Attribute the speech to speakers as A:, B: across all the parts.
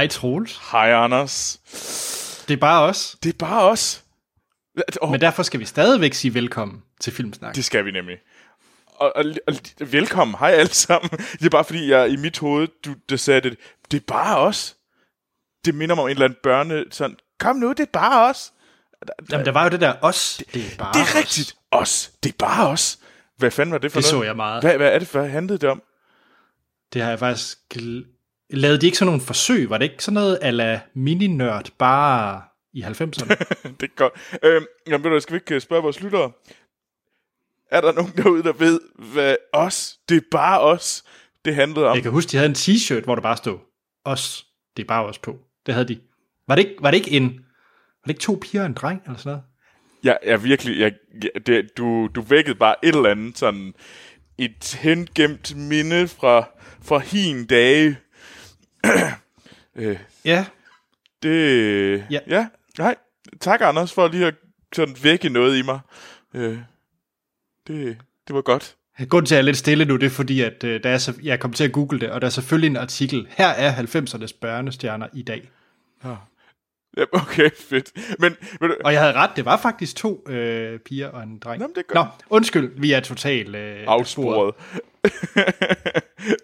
A: Hej Troels.
B: Hej Anders.
A: Det er bare os.
B: Det er bare os.
A: Oh. Men derfor skal vi stadigvæk sige velkommen til Filmsnak.
B: Det skal vi nemlig. Og, og, og velkommen, hej alle sammen. Det er bare fordi, jeg i mit hoved, du det sagde det, det er bare os. Det minder mig om en eller anden børne, sådan, kom nu, det er bare os.
A: Jamen, der var jo det der os, det, det er bare
B: Det er os. rigtigt, os, det er bare os. Hvad fanden var det for
A: det
B: noget?
A: så jeg meget.
B: Hvad, hvad er det, hvad handlede det om?
A: Det har jeg faktisk... Lavede de ikke sådan nogle forsøg? Var det ikke sådan noget ala mini-nørd, bare i 90'erne?
B: det er godt. Øhm, jamen, ved du, skal vi ikke øh, spørge vores lyttere? Er der nogen derude, der ved, hvad os, det er bare os, det handlede om?
A: Jeg kan huske, de havde en t-shirt, hvor der bare stod, os, det er bare os på. Det havde de. Var det ikke, var det ikke en... Var det ikke to piger og en dreng, eller sådan noget?
B: Ja, jeg virkelig, jeg, det, du, du vækkede bare et eller andet sådan et hengemt minde fra, fra hin dage.
A: Øh, ja.
B: Det, ja. ja, nej, tak Anders for lige at sådan vække noget i mig. Øh, det, det var godt.
A: Grunden til, at jeg er lidt stille nu, det er fordi, at øh, der er så, jeg kom til at google det, og der er selvfølgelig en artikel. Her er 90'ernes børnestjerner i dag.
B: Ja. Ja, okay, fedt. Men, men,
A: og jeg havde ret, det var faktisk to øh, piger og en dreng.
B: Jamen, det
A: Nå, undskyld, vi er totalt øh,
B: afsporet.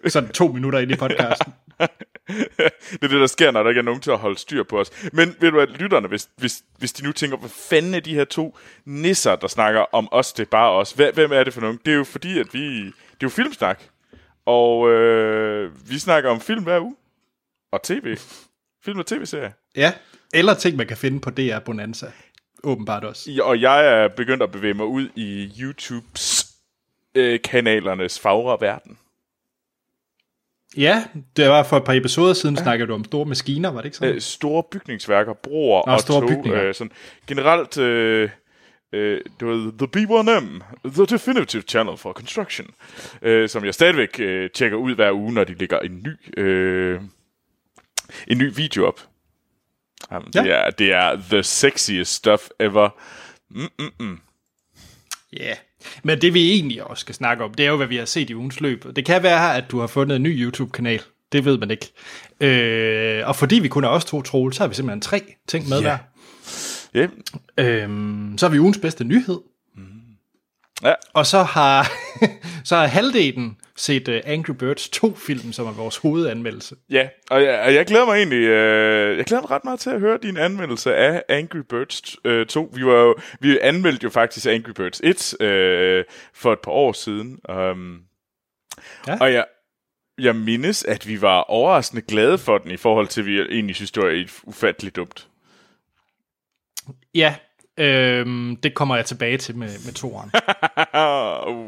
A: Sådan to minutter ind i podcasten.
B: det er det, der sker, når der ikke er nogen til at holde styr på os. Men ved du hvad, lytterne, hvis, hvis, hvis de nu tænker, hvad fanden er de her to nisser, der snakker om os, det er bare os. Hvem er det for nogen? Det er jo fordi, at vi... Det er jo filmsnak. Og øh, vi snakker om film hver uge. Og tv. Film og tv-serier.
A: Ja, eller ting, man kan finde på DR Bonanza. Åbenbart også.
B: Og jeg er begyndt at bevæge mig ud i YouTubes øh, kanalernes fagre verden.
A: Ja, det var for et par episoder siden, ja. snakkede du om store maskiner, var det ikke sådan?
B: Øh, store bygningsværker, broer
A: Nå,
B: og
A: store
B: tog.
A: bygninger.
B: Øh, sådan, generelt, øh, øh, det var The B1M, The Definitive Channel for Construction, øh, som jeg stadigvæk øh, tjekker ud hver uge, når de lægger en ny, øh, en ny video op. Jamen, ja. det, er, det er the sexiest stuff ever. Mm-mm-mm.
A: Ja, yeah. men det vi egentlig også skal snakke om, det er jo, hvad vi har set i ugens løb. Det kan være, at du har fundet en ny YouTube-kanal. Det ved man ikke. Øh, og fordi vi kun er os to troel, så har vi simpelthen tre ting med
B: Ja.
A: der.
B: Yeah.
A: Øhm, så har vi ugens bedste nyhed.
B: Ja.
A: Og så har, så har halvdelen set uh, Angry Birds 2-film, som er vores hovedanmeldelse.
B: Ja, og jeg, og jeg glæder mig egentlig, øh, jeg glæder mig ret meget til at høre din anmeldelse af Angry Birds øh, 2. Vi, var jo, vi anmeldte jo faktisk Angry Birds 1 øh, for et par år siden. Um,
A: Ja.
B: Og jeg, jeg mindes, at vi var overraskende glade for den, i forhold til, at vi egentlig synes, det var ufatteligt dumt.
A: Ja, øhm, det kommer jeg tilbage til med, med toeren.
B: uh.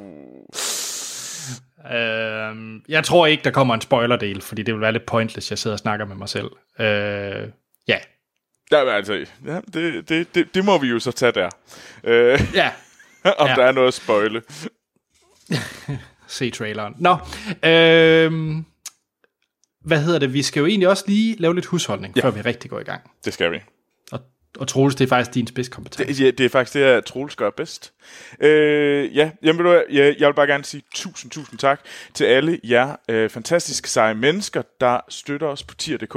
A: øhm, jeg tror ikke, der kommer en spoiler-del, fordi det vil være lidt pointless, jeg sidder og snakker med mig selv. Øh, ja.
B: Ja, altså, ja, det, det, det, det må vi jo så tage der. Øh,
A: Ja,
B: om
A: Ja.
B: der er noget at spoile.
A: se traileren. Nå, øhm, hvad hedder det? Vi skal jo egentlig også lige lave lidt husholdning, ja. før vi rigtig går i gang.
B: Det skal vi.
A: Og, Troels, det er faktisk din spidskompetence.
B: Det, ja, det er faktisk det, jeg Troels gør bedst. Øh, ja, jamen, du, jeg, jeg vil bare gerne sige tusind, tusind tak til alle jer øh, fantastiske seje mennesker, der støtter os på tier.dk.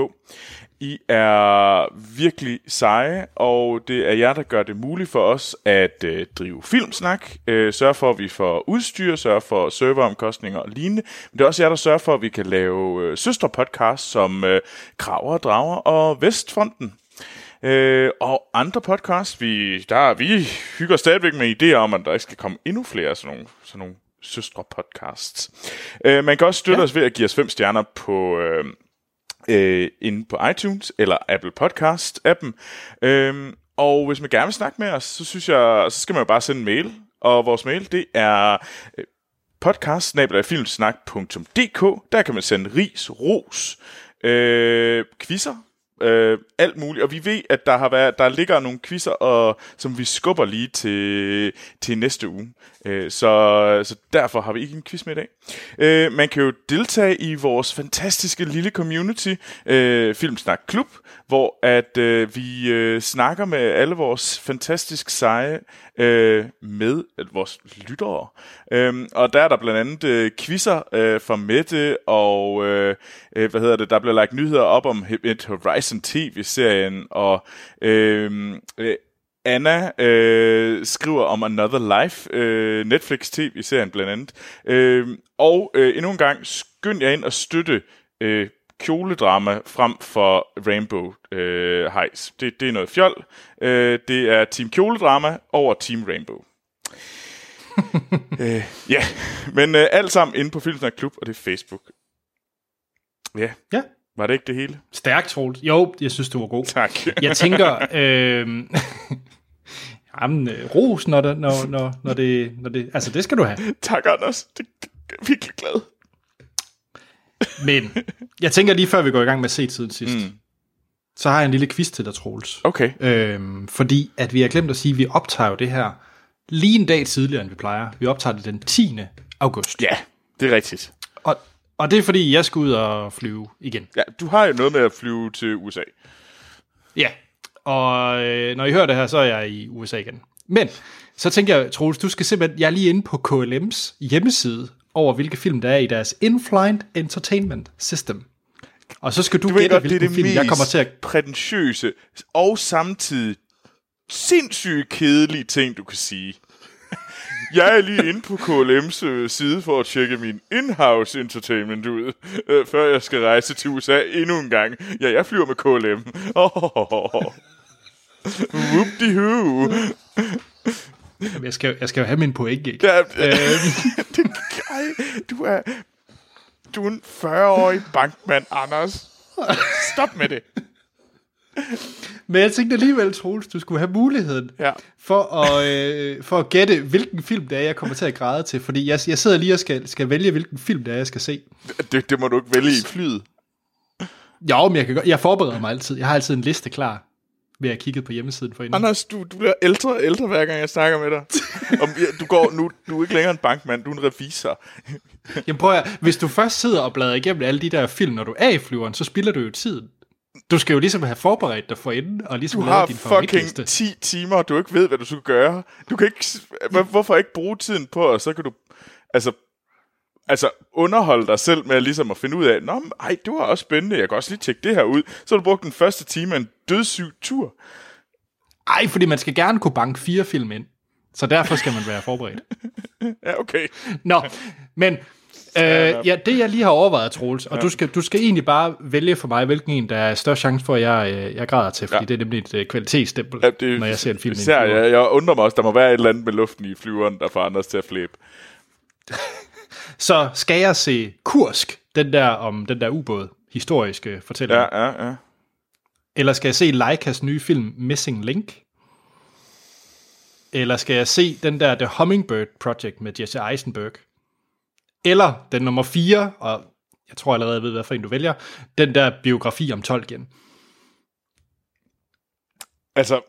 B: I er virkelig seje, og det er jer, der gør det muligt for os at øh, drive filmsnak, øh, sørge for, at vi får udstyr, sørge for serveromkostninger og lignende. Men det er også jer, der sørger for, at vi kan lave øh, søsterpodcasts som øh, Kraver, Drager og Vestfronten. Øh, og andre podcasts, vi, der, vi hygger stadigvæk med idéer om, at der ikke skal komme endnu flere sådan nogle, sådan nogle søstre podcasts. Øh, man kan også støtte ja. Os ved at give os fem stjerner på, øh, øh, inde på iTunes eller Apple Podcast appen. Øh, og hvis man gerne vil snakke med os, så synes jeg, så skal man jo bare sende en mail. Og vores mail, det er øh, podcast Der kan man sende ris, ros, øh, quizzer, øh, alt muligt. Og vi ved, at der har været, der ligger nogle quizzer, og, som vi skubber lige til, til næste uge. Øh, så, så derfor har vi ikke en quiz med i dag. Øh, man kan jo deltage i vores fantastiske lille community, øh, Filmsnak Klub, hvor at øh, vi øh, snakker med alle vores fantastisk seje øh, med øh, vores lyttere. Øhm, og der er der blandt andet øh, quizzer øh, fra Mette, og øh, øh, hvad hedder det, der bliver lagt nyheder op om et Horizon TV-serien, og øh, øh, Anna øh, skriver om Another Life, øh, Netflix TV-serien blandt andet. Øh, og øh, endnu en gang, skynd jer ind og støtte øh, kjoledrama frem for Rainbow øh, Heis. Det, det er noget fjol. Øh, det er Team Kjoledrama over Team Rainbow. øh, ja, men øh, alt sammen inde på Filmsnak Klub, og det er Facebook. Ja.
A: Ja.
B: Var det ikke det hele?
A: Stærkt, Troels. Jo, jeg synes, du var god.
B: Tak.
A: Jeg tænker, øh, jamen, øh, ros, når, det, når, når, når, det, når det... Altså, det skal du have.
B: tak, Anders. Det, det, jeg er virkelig glad.
A: Men jeg tænker lige før vi går i gang med at se tiden sidst, mm. så har jeg en lille quiz til dig, Troels.
B: Okay.
A: Øhm, fordi at vi har glemt at sige, at vi optager jo det her lige en dag tidligere, end vi plejer. Vi optager det den 10. august.
B: Ja, det er rigtigt.
A: Og, og det er fordi, jeg skal ud og flyve igen.
B: Ja, du har jo noget med at flyve til USA.
A: Ja, og øh, når I hører det her, så er jeg i USA igen. Men så tænker jeg, Troels, du skal simpelthen, jeg er lige inde på KLM's hjemmeside over, hvilke film der er i deres In-Flight Entertainment System. Og så skal du,
B: Du
A: gætte,
B: godt, det er
A: hvilken
B: det
A: film jeg kommer til at...
B: prætentiøse og samtidig sindssygt kedelige ting, du kan sige. Jeg er lige inde på KLM's øh, side for at tjekke min in-house entertainment ud, øh, før jeg skal rejse til USA endnu en gang. Ja, jeg flyver med KLM. Oh, Whoop-de-hoo.
A: Jamen, Jeg skal, jeg skal jo have min point, ikke?
B: Ja,
A: Øhm,
B: det, ej, du er, du er en 40-årig bankmand, Anders. Stop med det.
A: Men jeg tænkte alligevel, Troels, du skulle have muligheden
B: Ja.
A: for, at, øh, for at gætte, hvilken film det er, jeg kommer til at græde til. Fordi jeg, jeg sidder lige og skal, skal vælge, hvilken film det er, jeg skal se.
B: Det, det må du ikke vælge i flyet.
A: Jo, men jeg, kan, jeg forbereder mig altid. Jeg har altid en liste klar, ved at have kigget på hjemmesiden for inden.
B: Anders, du, du bliver ældre og ældre, hver gang jeg snakker med dig. Om, ja, du, går, nu, du er ikke længere en bankmand, du er en revisor.
A: Jamen prøv at, hvis du først sidder og bladrer igennem alle de der film, når du er i flyveren, så spilder du jo tiden. Du skal jo ligesom have forberedt dig for inden, og ligesom
B: Du har
A: din
B: fucking
A: favoritliste.
B: 10 timer, og du ikke ved, hvad du skal gøre. Du kan ikke, hvor- hvorfor ikke bruge tiden på, og så kan du altså, altså underholde dig selv med ligesom at finde ud af, Nå, men, ej, det var også spændende, jeg kan også lige tjekke det her ud. Så har du brugt den første time af en dødssyg tur.
A: Ej, fordi man skal gerne kunne banke fire film ind. Så derfor skal man være forberedt.
B: Ja, okay.
A: Nå, men øh, ja, det jeg lige har overvejet, Troels, og ja. du, skal, du skal egentlig bare vælge for mig, hvilken en, der er størst chance for, at jeg, øh, jeg græder til, fordi ja.
B: Ja.
A: det er nemlig et øh, kvalitetsstempel,
B: Ja,
A: ja,
B: det,
A: når jeg ser en film.
B: Især, jeg, jeg undrer mig også, der må være et eller andet med luften i flyveren, der får Anders til at flæbe.
A: Så skal jeg se Kursk, den der om den der ubåd, historiske fortælling, ja.
B: Ja, ja,
A: eller skal jeg se Leikas nye film Missing Link? Eller skal jeg se den der The Hummingbird Project med Jesse Eisenberg? Eller den nummer 4, og jeg tror allerede, jeg ved, hvad for en du vælger, den der biografi om Tolkien.
B: Altså,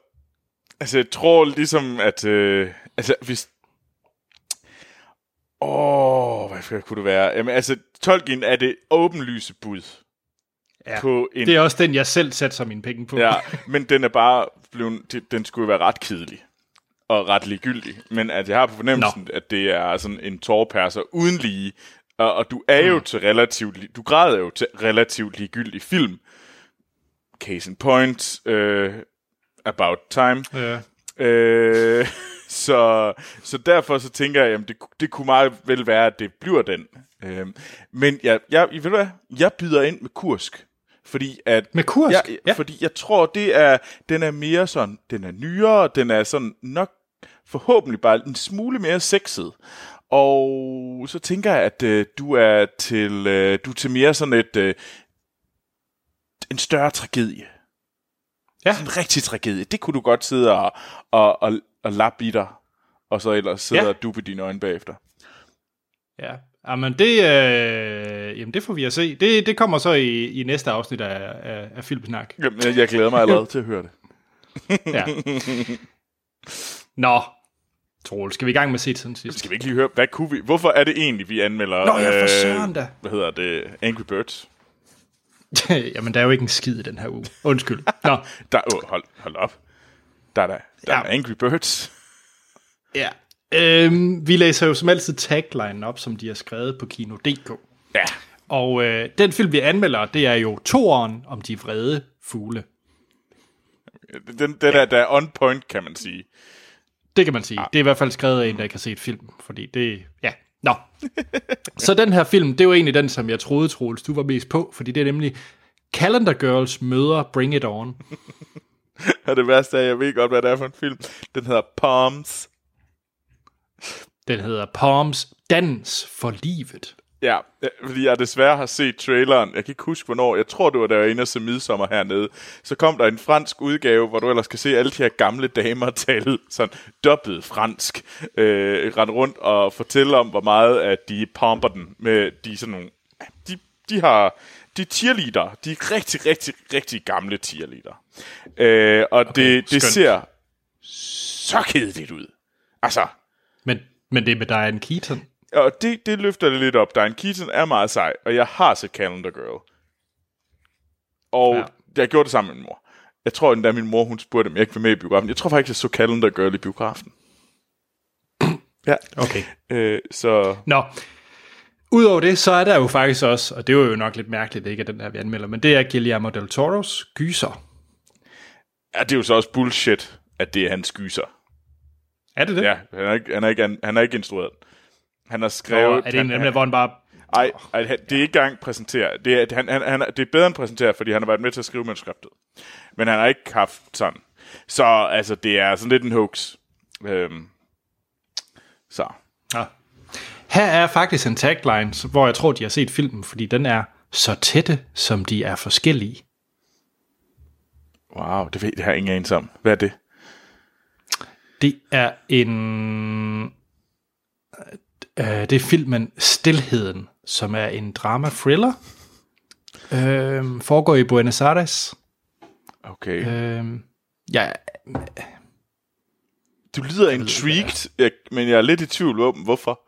B: altså jeg tror ligesom, at... Øh, altså, hvis... Åh, hvad for kunne det være? Jamen, altså, Tolkien er det åbenlyse bud
A: Ja,
B: på en...
A: det er også den, jeg selv sætter mine penge på.
B: Ja, men den er bare blevet... Den skulle være ret kedelig og ret ligegyldig. Men at jeg har på fornemmelsen, Nå. at det er sådan en tårperser uden lige. Og, og du er jo til relativt... Du græder jo til relativt ligegyldig film. Case in point. Øh, about time.
A: Ja.
B: Øh, så, så derfor så tænker jeg, at det, det kunne meget vel være, at det bliver den. Øh, men jeg, jeg, ved du hvad? Jeg byder ind med Kursk. Fordi at,
A: Med Kursk?
B: Ja,
A: Ja.
B: fordi jeg tror, det er, den er mere sådan, den er nyere, den er sådan nok forhåbentlig bare en smule mere sexet. Og så tænker jeg, at øh, du er til øh, du er til mere sådan et øh, en større tragedie.
A: Ja.
B: En rigtig tragedie. Det kunne du godt sidde og, og, og, og lappe i dig, og så ellers sidde
A: Ja.
B: og duppe dine øjne bagefter.
A: ja. Jamen, det, øh, jamen, det får vi at se. Det, det kommer så i, i næste afsnit af, af, af Filmsnak.
B: Jamen, jeg, jeg glæder mig allerede til at høre det.
A: Ja. Nå, Troel, skal vi i gang med set siden sidst?
B: Skal vi ikke lige høre, hvad kunne vi... Hvorfor er det egentlig, vi anmelder...
A: Nå ja, for søren da.
B: Hvad hedder det? Angry Birds?
A: Jamen, der er jo ikke en skid i den her uge. Undskyld. Nå,
B: Der, oh, hold, hold op. Der er der, der
A: Ja.
B: er Angry Birds.
A: ja. Øhm, vi læser jo som altid tagline op, som de har skrevet på Kino.dk.
B: Ja.
A: Og øh, den film, vi anmelder, det er jo toeren om de vrede fugle.
B: Den, den der, der er on point, kan man sige.
A: Det kan man sige. Det er i hvert fald skrevet af en, der ikke har set film, fordi det... Ja, nå. Så den her film, det jo egentlig den, som jeg troede, Troels, du var mest på, fordi det er nemlig Calendar Girls møder Bring It On.
B: Og det værste er, jeg ved godt, hvad det er for en film. Den hedder Palms.
A: Den hedder Palms Dans for livet.
B: Ja, øh, fordi jeg desværre har set traileren. Jeg kan ikke huske, hvornår. Jeg tror, det var, da jeg var inde og se Midsommer hernede. Så kom der en fransk udgave, hvor du ellers kan se alle de her gamle damer tale sådan dobbelt fransk. Øh, rende rundt og fortælle om, hvor meget at de pumper den med de sådan nogle... De, de har... De er cheerleader. De er rigtig, rigtig, rigtig gamle cheerleader. Øh, og okay, det, det
A: skønt.
B: ser så kedeligt ud. Altså,
A: Men, men det er med Diane Keaton.
B: Og det, det løfter det lidt op. Diane Keaton er meget sej, og jeg har set Calendar Girl. Og
A: Ja.
B: jeg gjorde det sammen med min mor. Jeg tror endda, min mor hun spurgte, om jeg ikke var med i biografen. Jeg tror faktisk, jeg så Calendar Girl i biografen. ja,
A: Okay.
B: øh, så
A: Nå, Udover det, så er der jo faktisk også, og det var jo nok lidt mærkeligt, ikke, at den her vi anmelder, men det er Guillermo del Toros gyser.
B: ja, det er jo så også bullshit, at det er hans gyser.
A: Er det det?
B: Ja, han er ikke, han er ikke, han, han er ikke instrueret. den. Han har skrevet...
A: er det en
B: han,
A: hvor han bare...
B: Ej, ej, det er ikke engang præsenteret. Det er, han, han, han, det er bedre end præsenteret, fordi han har været med til at skrive manuskriptet. Men han har ikke haft sådan. Så altså, det er sådan lidt en hoax. Øhm, så.
A: Ja. Her er faktisk en tagline, hvor jeg tror, de har set filmen, fordi den er så tætte, som de er forskellige.
B: Wow, det ved det har jeg ingen anelse om. Hvad er det?
A: Det er en... Øh, det er filmen Stilheden, som er en drama-thriller. Øh, foregår i Buenos Aires.
B: Okay.
A: Øh, ja,
B: Du lyder intrigued, jeg, men jeg er lidt i tvivl om, hvorfor.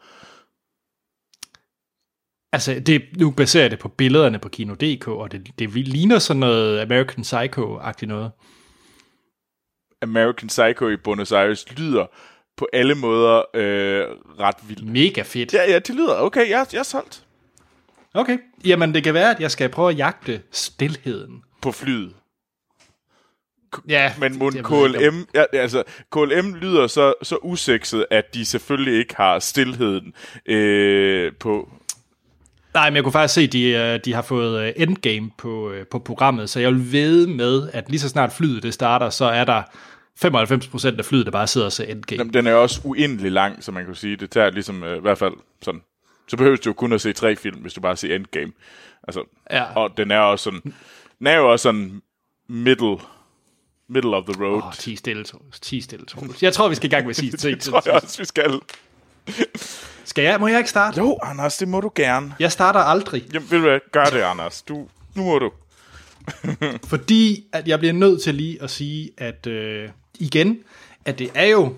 A: altså, det, nu baserer jeg det på billederne på Kino.dk, og det, det ligner sådan noget American Psycho-agtigt noget.
B: American Psycho i Buenos Aires lyder på alle måder øh, ret vildt.
A: Mega fedt.
B: Ja, ja, det lyder. Okay, jeg, jeg er solgt
A: Okay, jamen det kan være, at jeg skal prøve at jagte stilheden.
B: på flyet.
A: Ja,
B: Men mon KLM, ja, altså, KLM lyder så, så usekset, at de selvfølgelig ikke har stillheden øh, på.
A: Nej, men jeg kunne faktisk se, at de, øh, de har fået øh, endgame på, øh, på programmet, så jeg vil ved med, at lige så snart flyet det starter, så er der 95% af flyet, der bare sidder og ser endgame.
B: Jamen, den er også uendelig lang, så man kan sige. Det tager ligesom, øh, i hvert fald sådan. Så behøver du jo kun at se tre film, hvis du bare ser Endgame. Altså,
A: Ja.
B: Og den er også sådan, den er jo også sådan middle, middle of the road.
A: Åh, 10 stille, Troels. 10 stille, Troels. Jeg tror, vi skal i gang med at sige
B: det tror jeg også, vi skal.
A: Skal jeg? Må jeg ikke starte?
B: Jo, Anders, det må du gerne.
A: Jeg starter aldrig,
B: Jamen, ved du hvad? Gør det, Anders. Du, nu må du.
A: fordi at jeg bliver nødt til lige at sige, at øh, igen, at det er jo,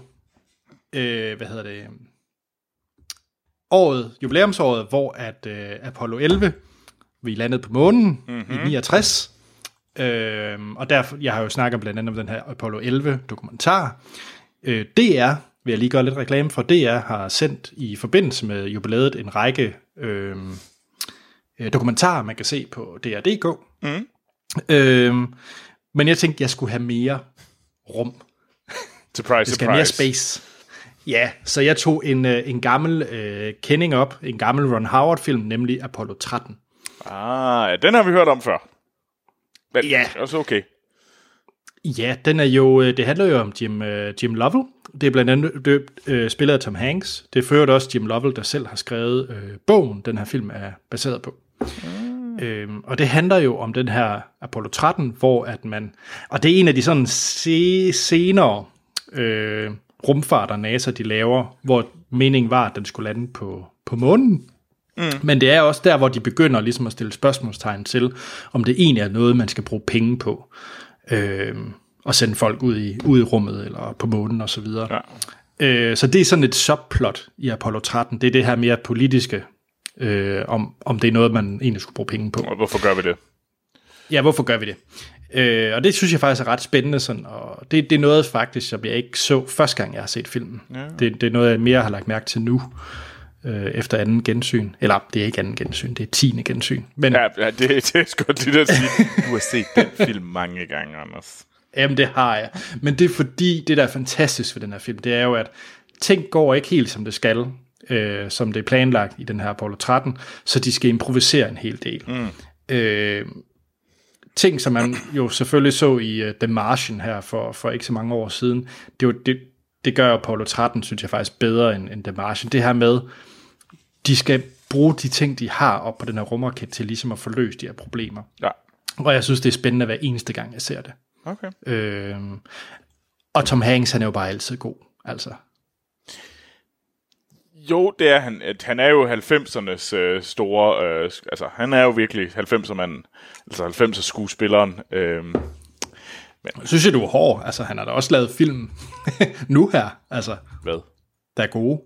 A: øh, hvad hedder det, året, jubilæumsåret, hvor at øh, Apollo 11, vi landede på månen mm-hmm. i 69, øh, og derfor, jeg har jo snakket blandt andet om den her Apollo 11 dokumentar. Øh, DR, vil jeg lige gøre lidt reklame for, DR har sendt i forbindelse med jubilæet en række øh, øh, dokumentarer, man kan se på DR.dk. Mm. Øh, men jeg tænkte, jeg skulle have mere rum.
B: Surprise,
A: Det skal have mere
B: surprise.
A: space. Ja, så jeg tog en, øh, en gammel øh, kending op, en gammel Ron Howard-film, nemlig Apollo 13.
B: Ah, den har vi hørt om før. Men
A: Ja.
B: også okay.
A: Ja, den er jo, øh, det handler jo om Jim, øh, Jim Lovell. Det er blandt andet døbt, øh, spillet af Tom Hanks. Det er øvrigt også Jim Lovell, der selv har skrevet øh, bogen, den her film er baseret på. Mm. Øhm, og det handler jo om den her Apollo 13, hvor at man... Og det er en af de sådan se, senere øh, rumfarter, NASA de laver, hvor meningen var, at den skulle lande på, på månen. Mm. Men det er også der, hvor de begynder ligesom at stille spørgsmålstegn til, om det egentlig er noget, man skal bruge penge på. Øh, og sende folk ud i, ud i rummet, eller på månen og så videre. Ja. Øh, så det er sådan et subplot i Apollo 13. Det er det her mere politiske, øh, om, om det er noget, man egentlig skulle bruge penge på.
B: Og hvorfor gør vi det?
A: Ja, hvorfor gør vi det? Øh, og det synes jeg faktisk er ret spændende, sådan, og det, det er noget faktisk, som jeg ikke så første gang, jeg har set filmen. Ja. Det, det er noget, jeg mere har lagt mærke til nu, øh, efter anden gensyn. Eller, det er ikke anden gensyn, det er tiende gensyn.
B: Men, ja, ja det, det er sgu det, der sige. Du har set den film mange gange, Anders.
A: Jamen, det har jeg. Men det er fordi, det der er fantastisk ved den her film, det er jo, at ting går ikke helt, som det skal, øh, som det er planlagt i den her Apollo 13, så de skal improvisere en hel del. Mm. Øh, ting, som man jo selvfølgelig så i uh, The Martian her for, for ikke så mange år siden, det, det, det gør Apollo 13, synes jeg faktisk, bedre end, end The Martian. Det her med, de skal bruge de ting, de har op på den her rumraket til ligesom at få løst de her problemer. Ja. Og jeg synes, det er spændende hver eneste gang, jeg ser det. Okay. Øh, og Tom Hanks, han er jo bare altid god, altså.
B: Jo, det er han. Han er jo 90'ernes øh, store... Øh, altså, han er jo virkelig 90'er-manden. Altså 90'er skuespilleren. Øh, men.
A: Jeg synes jeg, du er hård. Altså, han har da også lavet film nu her. Altså,
B: Hvad?
A: Der er gode.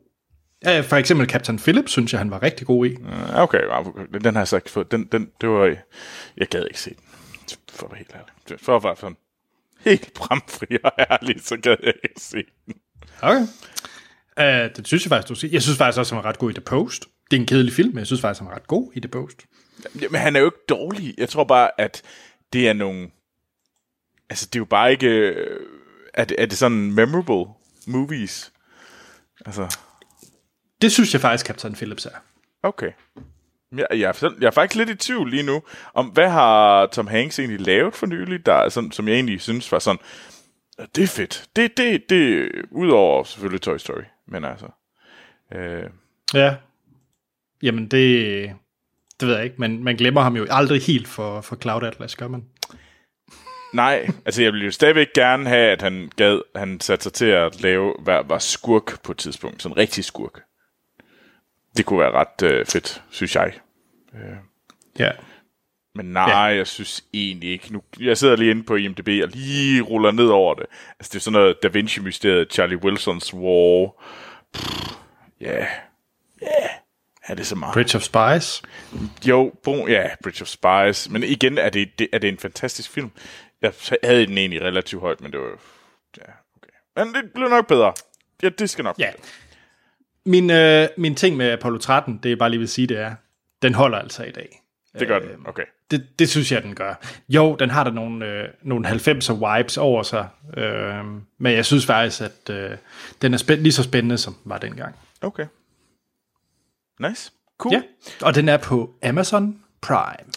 A: Ja, for eksempel Captain Phillips, synes jeg, han var rigtig god i.
B: Okay, den har jeg fået. Den, den, det var, jeg gad ikke se den. For at være helt ærlig. For at være sådan helt bramfri og ærlig, så gad jeg ikke se den.
A: Okay. Uh, det synes jeg faktisk, du siger. Jeg synes faktisk også, han var ret god i The Post. Det er en kedelig film, men jeg synes faktisk, han var ret god i The Post.
B: Men han er jo ikke dårlig. Jeg tror bare, at det er nogle... Altså, det er jo bare ikke... Øh, er det, er det sådan memorable movies? Altså...
A: Det synes jeg faktisk, Captain Phillips er.
B: Okay. Jeg, jeg, jeg er faktisk lidt i tvivl lige nu, om hvad har Tom Hanks egentlig lavet for nylig, der, sådan, som jeg egentlig synes var sådan, det er fedt. Det, det, det, udover selvfølgelig Toy Story, men altså.
A: Øh. Ja. Jamen det, det ved jeg ikke, men man glemmer ham jo aldrig helt for, for Cloud Atlas, gør man?
B: Nej, altså jeg ville jo stadigvæk gerne have, at han gad, han satte sig til at lave, var, var skurk på et tidspunkt, sådan rigtig skurk. Det kunne være ret øh, fedt, synes jeg. Øh.
A: Ja.
B: Men nej, ja. jeg synes egentlig ikke. Nu, jeg sidder lige inde på IMDb og lige ruller ned over det. Altså, det er sådan noget Da Vinci-mysteriet, Charlie Wilsons War. Ja, ja, yeah. er det så meget?
A: Bridge of Spies?
B: Jo, bro, ja, Bridge of Spies. Men igen, er det, det, er det en fantastisk film. Jeg havde den egentlig relativt højt, men det var... Ja, okay. Men det blev nok bedre. Ja, det skal nok
A: ja. Min, øh, min ting med Apollo 13, det er bare lige vil sige, det er, den holder altså i dag.
B: Det gør den, øh, okay.
A: Det, det synes jeg, den gør. Jo, den har der nogle, øh, nogle 90'er vibes over sig, øh, men jeg synes faktisk, at øh, den er spænd- lige så spændende, som var dengang.
B: Okay. Nice. Cool.
A: Ja, og den er på Amazon Prime.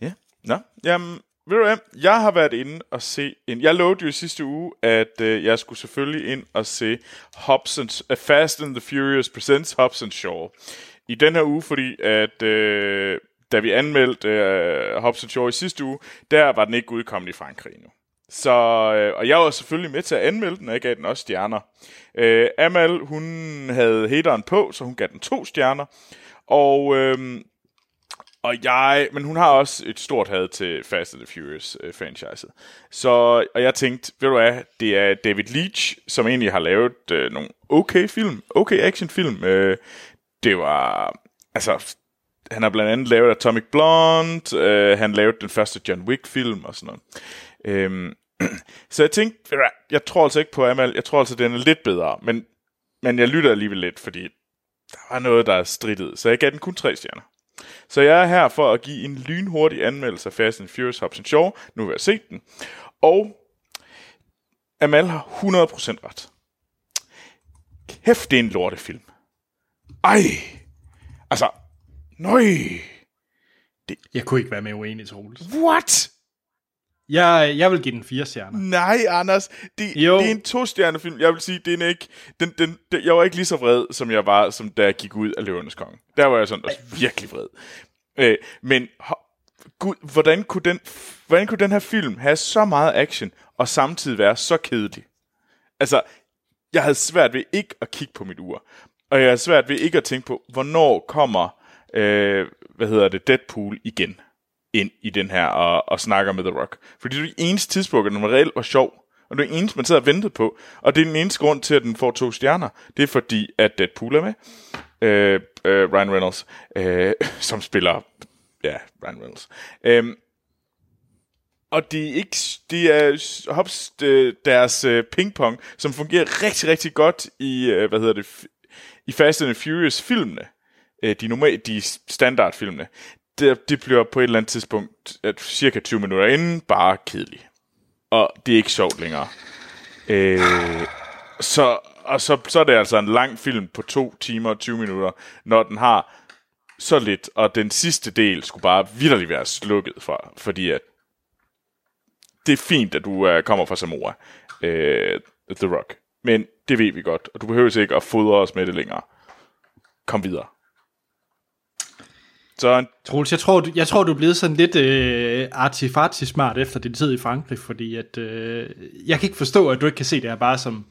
B: Ja, nå. Jamen, ved du hvad? Jeg har været inde og se en... Jeg lovede jo i sidste uge, at øh, jeg skulle selvfølgelig ind og se Hobson's, uh, Fast and the Furious Presents Hobson Shaw. I den her uge, fordi at... Øh, da vi anmeldte øh, Hobbs Shaw i sidste uge, der var den ikke udkommet i Frankrig nu. Så, øh, og jeg var selvfølgelig med til at anmelde den, og jeg gav den også stjerner. Øh, Amal, hun havde hateren på, så hun gav den to stjerner. Og, øh, og jeg, men hun har også et stort had til Fast and the Furious øh, franchiset. Så, og jeg tænkte, ved du hvad, det er David Leitch, som egentlig har lavet øh, nogle okay film, okay actionfilm. Øh, det var, altså, han har blandt andet lavet Atomic Blonde, øh, han lavede den første John Wick-film og sådan noget. Øhm, så jeg tænkte, jeg tror altså ikke på Amal, jeg tror altså, den er lidt bedre, men, men jeg lytter alligevel lidt, fordi der var noget, der er strittet, så jeg gav den kun tre stjerner. Så jeg er her for at give en lynhurtig anmeldelse af Fast and Furious Hobbs Shaw. Nu har jeg set den. Og Amal har 100% ret. Kæft, det er en lortefilm. Ej! Altså, Nøj!
A: Det... Jeg kunne ikke være med uenig, Troels.
B: What?
A: Jeg, jeg vil give den fire stjerner.
B: Nej, Anders. Det, jo. det er en to-stjerne-film. Jeg vil sige, den er ikke... Den, den, den, jeg var ikke lige så vred, som jeg var, som da jeg gik ud af Løvernes Konge. Der var jeg sådan også virkelig vred. Øh, men gud, hvordan kunne, den, hvordan kunne den her film have så meget action, og samtidig være så kedelig? Altså, jeg havde svært ved ikke at kigge på mit ur. Og jeg havde svært ved ikke at tænke på, hvornår kommer øh, hvad hedder det, Deadpool igen ind i den her og, og snakker med The Rock. Fordi det er det eneste tidspunkt, at den var reelt var sjov. Og det er det eneste, man sidder og ventede på. Og det er den eneste grund til, at den får to stjerner. Det er fordi, at Deadpool er med. Øh, øh, Ryan Reynolds, øh, som spiller... Ja, Ryan Reynolds. Øh, og det er ikke det er hops deres øh, pingpong, som fungerer rigtig rigtig godt i øh, hvad hedder det i Fast and Furious filmene. Øh, de normal, de standardfilmene. Det, det bliver på et eller andet tidspunkt at cirka 20 minutter inden bare kedeligt. Og det er ikke sjovt længere. Øh, så og så, så er det altså en lang film på 2 timer og 20 minutter, når den har så lidt, og den sidste del skulle bare vidderligt være slukket for, fordi at det er fint, at du uh, kommer fra Samoa, uh, The Rock. Men det ved vi godt, og du behøver ikke at fodre os med det længere. Kom videre.
A: Så... Troels, jeg tror, du, jeg tror, du er blevet sådan lidt øh, artifarti smart efter din tid i Frankrig, fordi at, øh, jeg kan ikke forstå, at du ikke kan se det her bare som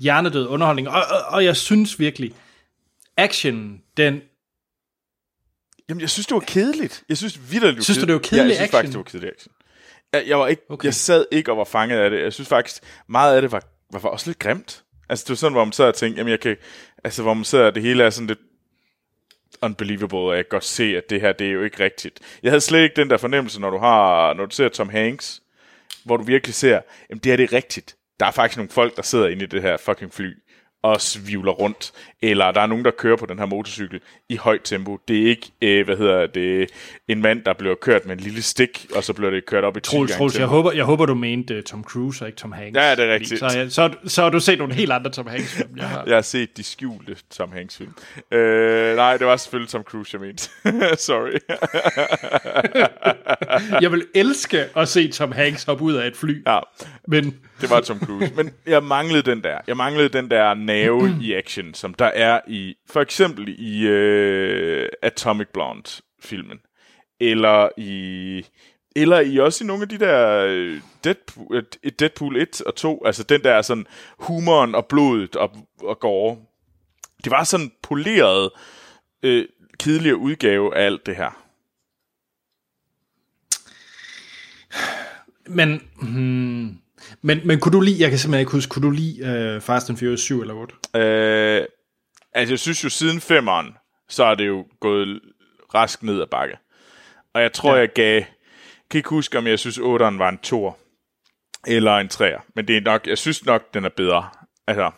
A: hjernedød underholdning. Og, og, og jeg synes virkelig, action, den...
B: Jamen, jeg synes, det var kedeligt. Jeg synes vidderligt,
A: det Synes du, det var kedeligt
B: ja, jeg synes
A: action?
B: faktisk, det var kedeligt action. Jeg, jeg, var ikke, okay. jeg sad ikke og var fanget af det. Jeg synes faktisk, meget af det var, var, var også lidt grimt. Altså, det var sådan, hvor man sad og tænkte, jamen, jeg kan... Altså, hvor man sidder, det hele er sådan lidt unbelievable, at jeg kan godt se, at det her, det er jo ikke rigtigt. Jeg havde slet ikke den der fornemmelse, når du har, når du ser Tom Hanks, hvor du virkelig ser, jamen det her det er rigtigt. Der er faktisk nogle folk, der sidder inde i det her fucking fly, og svivler rundt, eller der er nogen, der kører på den her motorcykel i højt tempo. Det er ikke, øh, hvad hedder det, en mand, der bliver kørt med en lille stik, og så bliver det kørt op i 10
A: Troels, Troels, jeg håber, jeg håber, du mente uh, Tom Cruise og ikke Tom Hanks.
B: Ja, det er rigtigt.
A: Så, så, så, så har du set nogle helt andre Tom Hanks film,
B: jeg har. jeg har set de skjulte Tom Hanks film. Øh, nej, det var selvfølgelig Tom Cruise, jeg mente. Sorry.
A: jeg vil elske at se Tom Hanks hoppe ud af et fly.
B: Ja.
A: Men
B: det var Tom Cruise. Men jeg manglede den der. Jeg manglede den der nerve i action, som der er i, for eksempel i øh, Atomic Blonde-filmen. Eller i, eller i også i nogle af de der øh, Deadpool, øh, Deadpool 1 og 2, altså den der sådan humoren og blodet og, og gore. Det var sådan poleret, øh, kedeligere udgave af alt det her.
A: Men, hmm, men, men kunne du lige, jeg kan simpelthen ikke huske, kunne du lige uh, Fast and Furious 7 eller 8?
B: Øh, altså jeg synes jo siden femeren, så er det jo gået rask ned ad bakke. Og jeg tror, ja. jeg gav, kan ikke huske, om jeg synes 8'eren var en 2 eller en 3'er. Men det er nok, jeg synes nok, den er bedre. Altså,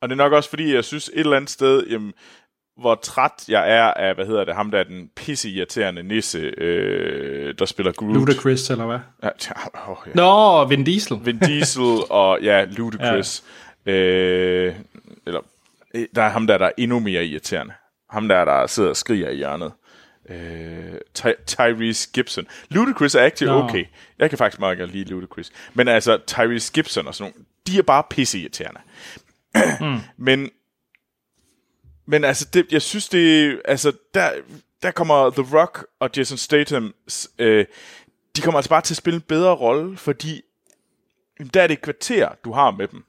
B: og det er nok også fordi, jeg synes et eller andet sted, jamen, hvor træt jeg er af, hvad hedder det, ham der er den pisse irriterende nisse, øh, der spiller Groot.
A: Ludacris, eller hvad?
B: Ja, ja, oh, ja.
A: Nå, Vin Diesel.
B: Vin Diesel og, ja, Ludacris. ja. Øh, eller, øh, der er ham der, der er endnu mere irriterende. Ham der, der sidder og skriger i hjørnet. Øh, Ty- Tyrese Gibson. Ludacris er actually no. okay. Jeg kan faktisk meget godt lide Ludacris. Men altså, Tyrese Gibson og sådan nogle, de er bare pisse irriterende. mm. Men men altså, det, jeg synes, det altså, der, der kommer The Rock og Jason Statham, øh, de kommer altså bare til at spille en bedre rolle, fordi der er det et kvarter, du har med dem.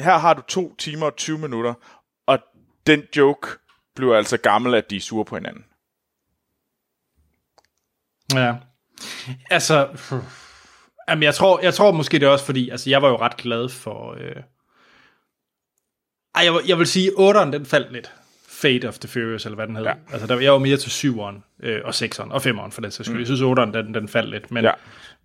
B: Her har du to timer og 20 minutter, og den joke bliver altså gammel, at de er sure på hinanden.
A: Ja. Altså, jamen jeg tror, jeg tror måske det er også fordi, altså jeg var jo ret glad for, øh, ej, jeg, jeg vil sige, 8'eren, den faldt lidt. Fate of the Furious, eller hvad den hedder. Ja. Altså, der, jeg var mere til 7'eren, øh, og 6'eren, og 5'eren for den sags skyld. Mm. Jeg synes, 8'eren, den, den faldt lidt. Men, ja.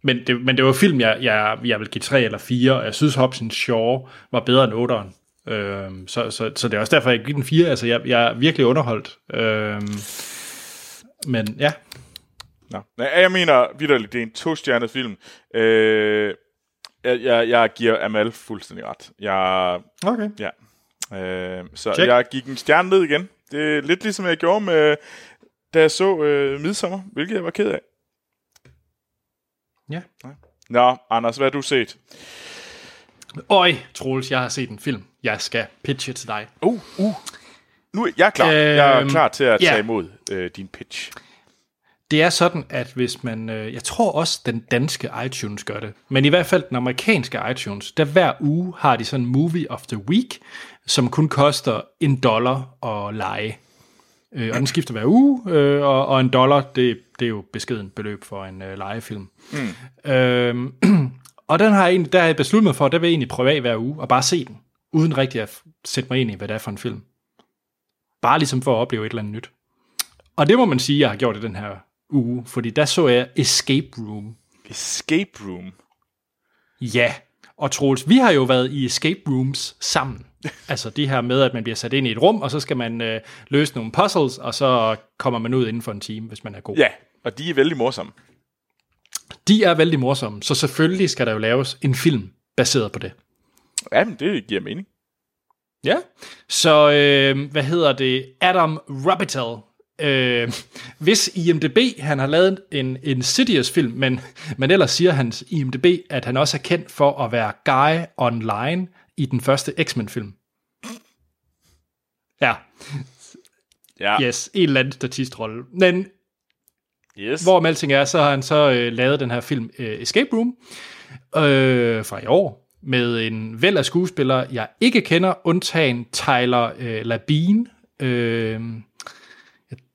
A: men, det, men det var film, jeg, jeg, jeg vil give 3 eller 4, og jeg synes, Hobson Shaw var bedre end 8'eren. Øh, så, så, så det er også derfor, jeg giver den 4. Altså, jeg, jeg er virkelig underholdt. Øh, men ja.
B: Nå. Jeg mener vidderligt, det er en to-stjernet film. Øh, jeg, jeg, jeg giver Amal fuldstændig ret. Jeg,
A: okay.
B: Ja. Øh, så Check. jeg gik en stjerne ned igen. Det er lidt ligesom jeg gjorde med, da jeg så øh, Midsommer, hvilket jeg var ked af.
A: Ja.
B: Nå, Anders, hvad har du set?
A: Øj, Troels, jeg har set en film. Jeg skal pitche til dig.
B: Uh, uh. Nu er jeg klar. Øh, jeg er øhm, klar til at tage ja. imod øh, din pitch.
A: Det er sådan, at hvis man, øh, jeg tror også den danske iTunes gør det, men i hvert fald den amerikanske iTunes, der hver uge har de sådan movie of the week, som kun koster en dollar at lege. Øh, og den skifter hver uge, øh, og, og en dollar, det, det er jo beskeden beløb for en øh, legefilm. Mm. Øh, og den har jeg egentlig, der har jeg besluttet mig for, der vil jeg egentlig prøve af hver uge, og bare se den, uden rigtig at sætte mig ind i, hvad det er for en film. Bare ligesom for at opleve et eller andet nyt. Og det må man sige, jeg har gjort i den her uge, fordi der så jeg Escape Room.
B: Escape Room.
A: Ja, og Troels, vi har jo været i escape rooms sammen. Altså det her med, at man bliver sat ind i et rum, og så skal man øh, løse nogle puzzles, og så kommer man ud inden for en time, hvis man er god.
B: Ja, og de er vældig morsomme.
A: De er vældig morsomme, så selvfølgelig skal der jo laves en film baseret på det.
B: Ja, men det giver mening.
A: Ja, så øh, hvad hedder det? Adam Robitel. Øh, hvis IMDb, han har lavet en Insidious-film, men, men ellers siger hans IMDb, at han også er kendt for at være Guy Online i den første X-Men-film. Ja,
B: Ja.
A: yes, en eller anden statistrolle. Men
B: Yes.
A: hvor alting er, så har han så øh, lavet den her film øh, Escape Room øh, fra i år, med en væld af skuespillere, jeg ikke kender, undtagen Tyler øh, Labine. Øh,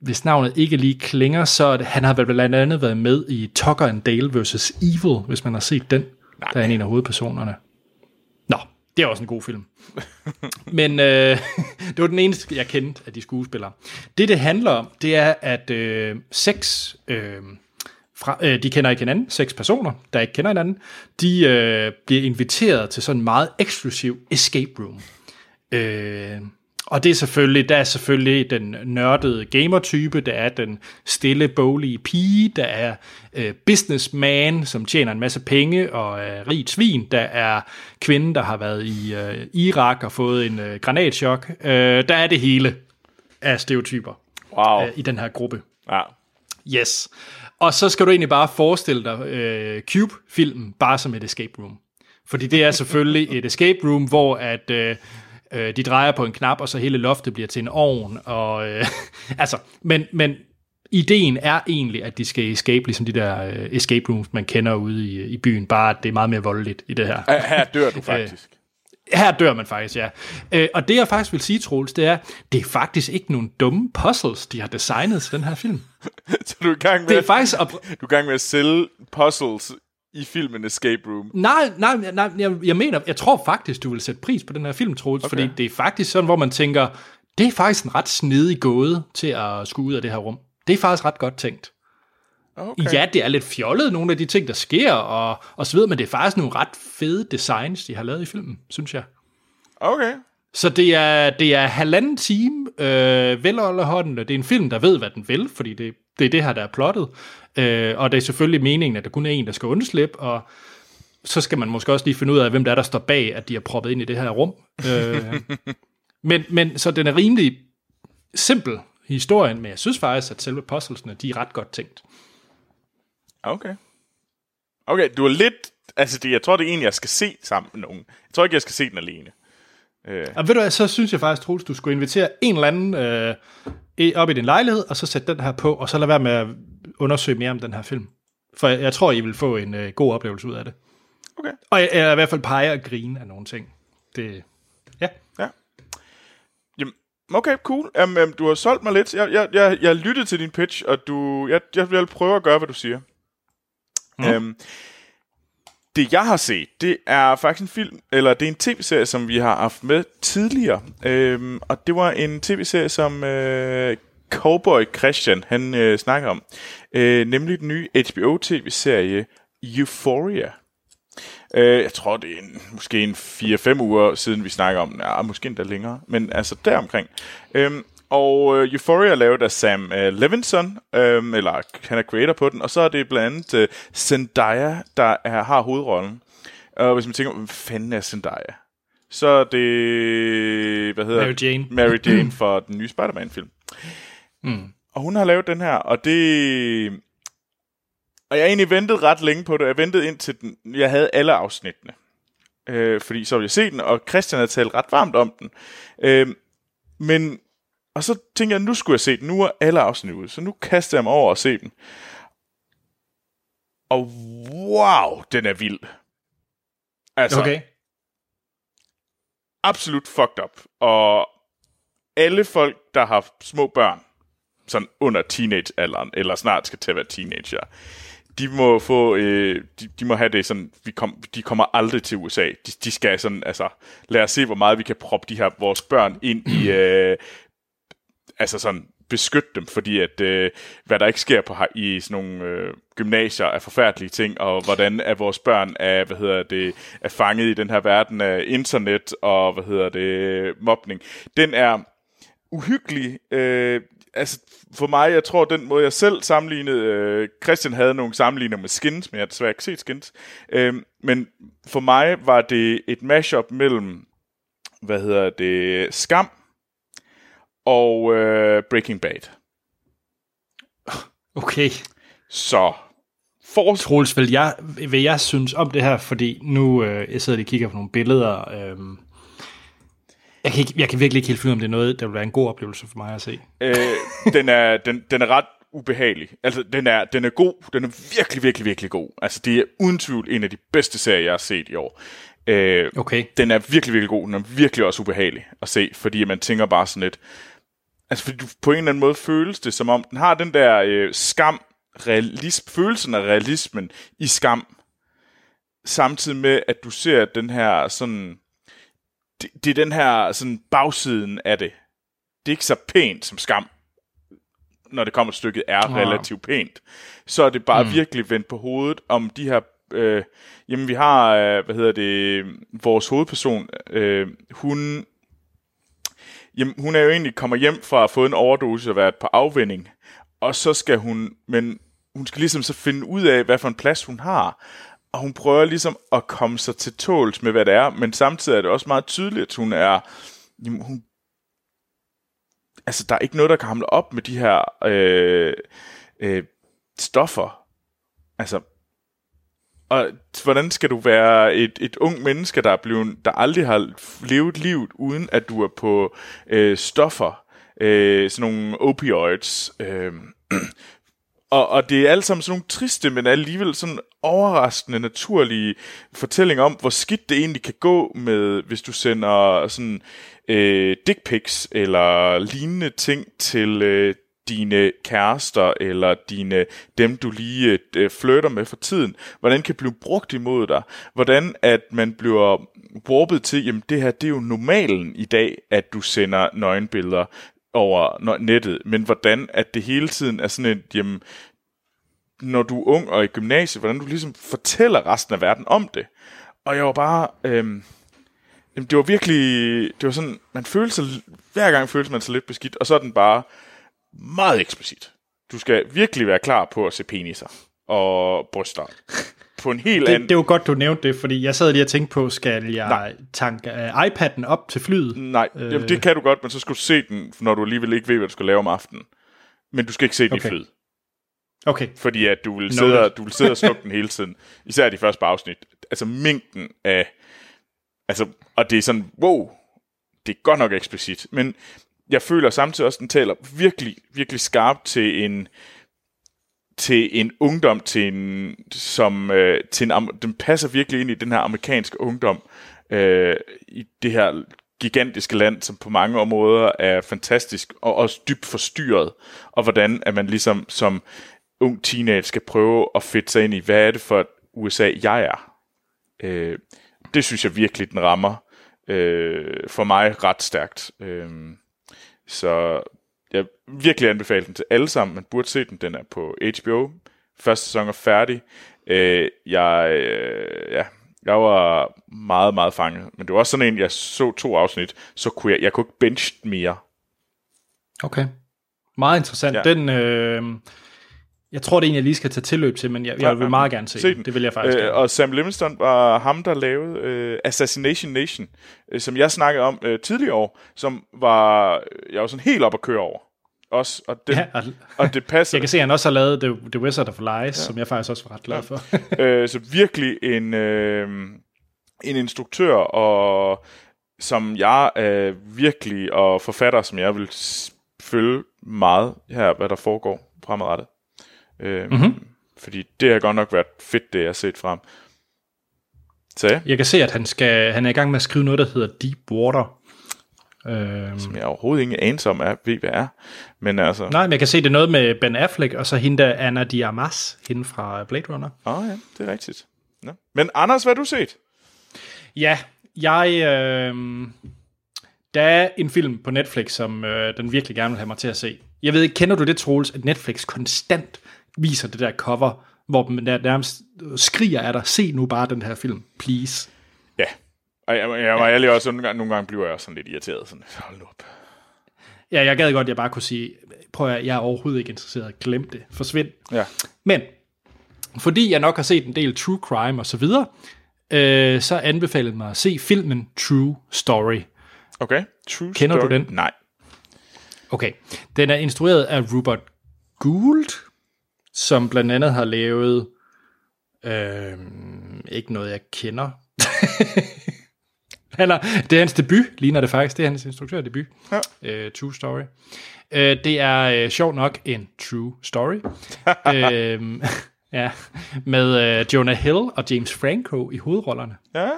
A: hvis navnet ikke lige klinger, så han har vel blandt andet været med i Tucker and Dale vs. Evil, hvis man har set den.
B: Nej.
A: Der er han en af hovedpersonerne. Det er også en god film. Men øh, det var den eneste, jeg kendte af de skuespillere. Det, det handler om, det er, at øh, seks, øh, fra, øh, de kender ikke hinanden, seks personer, der ikke kender hinanden, de øh, bliver inviteret til sådan en meget eksklusiv escape room. Øh, og det er selvfølgelig, der er selvfølgelig den nørdede gamer-type, der er den stille, boglige pige, der er øh, businessman, som tjener en masse penge og er rigt svin, der er kvinden, der har været i øh, Irak og fået en øh, granatchok. Øh, der er det hele af stereotyper
B: Wow.
A: øh, i den her gruppe.
B: Ja.
A: Yes. Og så skal du egentlig bare forestille dig øh, Cube-filmen bare som et escape room. Fordi det er selvfølgelig et escape room, hvor at øh, øh, de drejer på en knap, og så hele loftet bliver til en ovn. Og, øh, altså, men, men ideen er egentlig, at de skal escape, ligesom de der øh, escape rooms, man kender ude i, i byen, bare at det er meget mere voldeligt i det her.
B: Her- dør du faktisk.
A: Her dør man faktisk, ja. Øh, og det jeg faktisk vil sige, Troels, det er, det er faktisk ikke nogle dumme puzzles, de har designet til den her film.
B: så du er i gang med,
A: Det er faktisk... Op-
B: du er i gang med at sælge puzzles i filmen Escape Room.
A: Nej, nej, nej jeg, jeg mener, jeg tror faktisk, du vil sætte pris på den her film, Troels, okay. fordi det er faktisk sådan, hvor man tænker, det er faktisk en ret snedig gåde til at skulle ud af det her rum. Det er faktisk ret godt tænkt.
B: Okay.
A: Ja, det er lidt fjollet, nogle af de ting, der sker, og, og så videre, men det er faktisk nogle ret fede designs, de har lavet i filmen, synes jeg.
B: Okay.
A: Så det er, det er halvanden time øh, velunderholdende. Det er en film, der ved, hvad den vil, fordi det, det er det her, der er plottet. Øh, og det er selvfølgelig meningen, at der kun er en, der skal undslippe, og så skal man måske også lige finde ud af, hvem der er, der står bag, at de har proppet ind i det her rum. øh, men, men så den er rimelig simpel historien, men jeg synes faktisk, at selve puzzlesene, de er ret godt tænkt.
B: Okay. Okay, du er lidt... Altså, det, jeg tror, det er en, jeg skal se sammen med nogen. Jeg tror ikke, jeg skal se den alene. Øh,
A: Og ved du hvad, så synes jeg faktisk, Troels, du skulle invitere en eller anden øh, op i din lejlighed, og så sætte den her på, og så lade være med at undersøge mere om den her film. For jeg, jeg tror, I vil få en øh, god oplevelse ud af det.
B: okay.
A: Og jeg, jeg i hvert fald pege og grine af nogle ting. Det, ja.
B: Ja. Jamen, okay, cool. Jamen, jamen, du har solgt mig lidt. Jeg, jeg, jeg, jeg lyttede til din pitch, og du, jeg, jeg vil prøve at gøre, hvad du siger. Mm. Øhm, det, jeg har set, det er faktisk en film, eller det er en tv-serie, som vi har haft med tidligere. Øhm, og det var en tv-serie, som øh, Cowboy Christian, han øh, snakker om. Øh, nemlig den nye HBO-tv-serie Euphoria. Øh, jeg tror, det er en, måske en 4-5 uger siden, vi snakker om den. Ja, måske endda længere. Men altså deromkring. Øhm, og øh, Euphoria er lavet af Sam øh, Levinson, øh, eller han er creator på den. Og så er det blandt andet øh, Zendaya, der er, har hovedrollen. Og hvis man tænker, hvad fanden er Zendaya? Så er det, hvad hedder
A: Mary Jane.
B: Mary Jane for den nye Spider-Man-film. Mm. Og hun har lavet den her, og det... Og jeg har egentlig ventet ret længe på det. Jeg ventede indtil den, jeg havde alle afsnittene. Øh, fordi så ville jeg se den, og Christian havde talt ret varmt om den. Øh, men, og så tænkte jeg, nu skulle jeg se den. Nu er alle afsnit ude, så nu kaster jeg mig over og se den. Og wow, den er vild. Altså,
A: Okay.
B: absolut fucked up. Og alle folk, der har små børn, sådan under teenagealderen, eller snart skal til at være teenager, de må få, øh, de, de må have det sådan, vi kom, de kommer aldrig til USA. De, de skal sådan, altså, lad os se, hvor meget vi kan proppe de her, vores børn ind i, øh, altså sådan, beskytte dem, fordi at øh, hvad der ikke sker på i sådan nogle øh, gymnasier er forfærdelige ting, og hvordan er vores børn er, hvad hedder det, er fanget i den her verden af internet og hvad hedder det, mobning. Den er uhyggelig. Øh, altså for mig, jeg tror, den måde jeg selv sammenlignede, øh, Christian havde nogle sammenligninger med skins, men jeg har desværre ikke set skins. Øh, men for mig var det et mashup mellem, hvad hedder det, Skam og øh, Breaking Bad.
A: Okay.
B: Så for...
A: Troels, vil jeg, vil jeg synes om det her, fordi nu øh, jeg sidder lige og kigger på nogle billeder. Øh, jeg, kan ikke, jeg kan virkelig ikke helt finde om det er noget, der vil være en god oplevelse for mig at se.
B: Øh, den, er, den, den er ret ubehagelig. Altså, den er, den er god. Den er virkelig, virkelig, virkelig god. Altså, det er uden tvivl en af de bedste serier, jeg har set i år. Øh,
A: okay.
B: Den er virkelig, virkelig god. Den er virkelig også ubehagelig at se, fordi man tænker bare sådan lidt... Altså, fordi du, på en eller anden måde føles det, som om den har den der øh, skam, realism, følelsen af realismen i skam, samtidig med, at du ser den her sådan det, det er den her sådan bagsiden af det. Det er ikke så pænt som skam, når det kommer stykket, er wow. relativt pænt. Så er det bare mm. virkelig vendt på hovedet om de her... Øh, jamen, vi har, øh, hvad hedder det, vores hovedperson, øh, hun... Jamen, hun er jo egentlig kommer hjem fra at få en overdosis og været på afvinding, og så skal hun, men hun skal ligesom så finde ud af, hvad for en plads hun har og hun prøver ligesom at komme sig til tåls med, hvad det er, men samtidig er det også meget tydeligt, at hun er, jamen, hun, altså der er ikke noget, der kan hamle op med de her øh, øh, stoffer. Altså, og hvordan skal du være et, et ung menneske, der, er blevet, der aldrig har levet livet, uden at du er på øh, stoffer, øh, sådan nogle opioids, øh, og, og det er alt sammen sådan nogle triste, men alligevel sådan overraskende, naturlige fortællinger om, hvor skidt det egentlig kan gå med, hvis du sender sådan øh, dick pics eller lignende ting til øh, dine kærester eller dine dem du lige øh, flytter med for tiden. Hvordan kan blive brugt imod dig? Hvordan at man bliver warpet til, jamen det her det er jo normalen i dag, at du sender nøgenbilleder over nettet, men hvordan at det hele tiden er sådan et, jamen, når du er ung og i gymnasiet, hvordan du ligesom fortæller resten af verden om det. Og jeg var bare, øhm, det var virkelig, det var sådan, man følte sig, hver gang følte man sig lidt beskidt, og så er den bare meget eksplicit. Du skal virkelig være klar på at se peniser og bryster på en helt
A: det,
B: anden...
A: Det var godt, du nævnte det, fordi jeg sad lige og tænkte på, skal jeg Nej. tanke uh, iPad'en op til flyet?
B: Nej, øh... Jamen, det kan du godt, men så skal du se den, når du alligevel ikke ved, hvad du skal lave om aftenen. Men du skal ikke se den okay. i flyet.
A: Okay.
B: Fordi at du vil sidde, du vil sidde og slukke den hele tiden. Især de første afsnit. Altså mængden af... Altså, og det er sådan, wow, det er godt nok eksplicit. Men jeg føler samtidig også, at den taler virkelig, virkelig skarpt til en til en ungdom, til en, som, øh, til en, den passer virkelig ind i den her amerikanske ungdom, øh, i det her gigantiske land, som på mange områder er fantastisk, og også dybt forstyrret, og hvordan at man ligesom som ung teenage skal prøve at fedte sig ind i, hvad er det for et USA, jeg er. Øh, det synes jeg virkelig, den rammer øh, for mig ret stærkt. Øh, så jeg virkelig anbefaler den til alle sammen. Man burde se den. Den er på HBO. Første sæson er færdig. Øh, jeg, øh, ja, jeg var meget, meget fanget. Men det var også sådan en, jeg så to afsnit, så kunne jeg, jeg kunne ikke bench mere.
A: Okay. Meget interessant. Ja. Den, øh, jeg tror det er en, jeg lige skal tage tilløb til, men jeg, jeg vil meget gerne se, se den. Det vil jeg faktisk
B: øh, Og Sam Livingston var ham, der lavede øh, Assassination Nation, øh, som jeg snakkede om øh, tidligere år, som var, jeg var sådan helt op at køre over. Også, og, det, ja, og, og det passer.
A: jeg kan se, at han også har lavet The, The Wizard of Lies, ja. som jeg faktisk også var ret glad ja. for.
B: øh, så virkelig en, øh, en instruktør, og som jeg øh, virkelig, og forfatter, som jeg vil følge meget her, hvad der foregår fremadrettet. Øh, mm-hmm. Fordi det har godt nok været fedt, det jeg har set frem. Så ja.
A: Jeg kan se, at han, skal, han er i gang med at skrive noget, der hedder Deep Water. Øhm,
B: Som jeg overhovedet ingen anelse om er, ved, hvad er. Men altså...
A: nej, men jeg kan se, det er noget med Ben Affleck, og så hende der Anna Diarmas, hende fra Blade Runner.
B: Åh oh, ja, det er rigtigt. Nå. Men Anders, hvad har du set?
A: Ja, jeg... Øh, der er en film på Netflix, som øh, den virkelig gerne vil have mig til at se. Jeg ved ikke, kender du det, Troels, at Netflix konstant viser det der cover, hvor man der nærmest skriger af dig, se nu bare den her film, please.
B: Ja. Og jeg, jeg var ærlig også, nogle gange, nogle gange bliver jeg også sådan lidt irriteret. Sådan, hold nu op.
A: Ja, jeg gad godt, at jeg bare kunne sige, prøv at jeg er overhovedet ikke interesseret, glem det, forsvind.
B: Ja.
A: Men, fordi jeg nok har set en del true crime og så videre, øh, så anbefalede mig at se filmen True Story.
B: Okay. True
A: Kender du
B: story.
A: den?
B: Nej.
A: Okay, den er instrueret af Robert Gould, som blandt andet har lavet, øh, ikke noget jeg kender. Han er, det er hans debut, ligner det faktisk. Det er hans instruktørdebut.
B: Ja.
A: Øh, True Story. Øh, det er øh, sjovt nok en true story. øh, ja, med øh, Jonah Hill og James Franco i hovedrollerne.
B: Ja.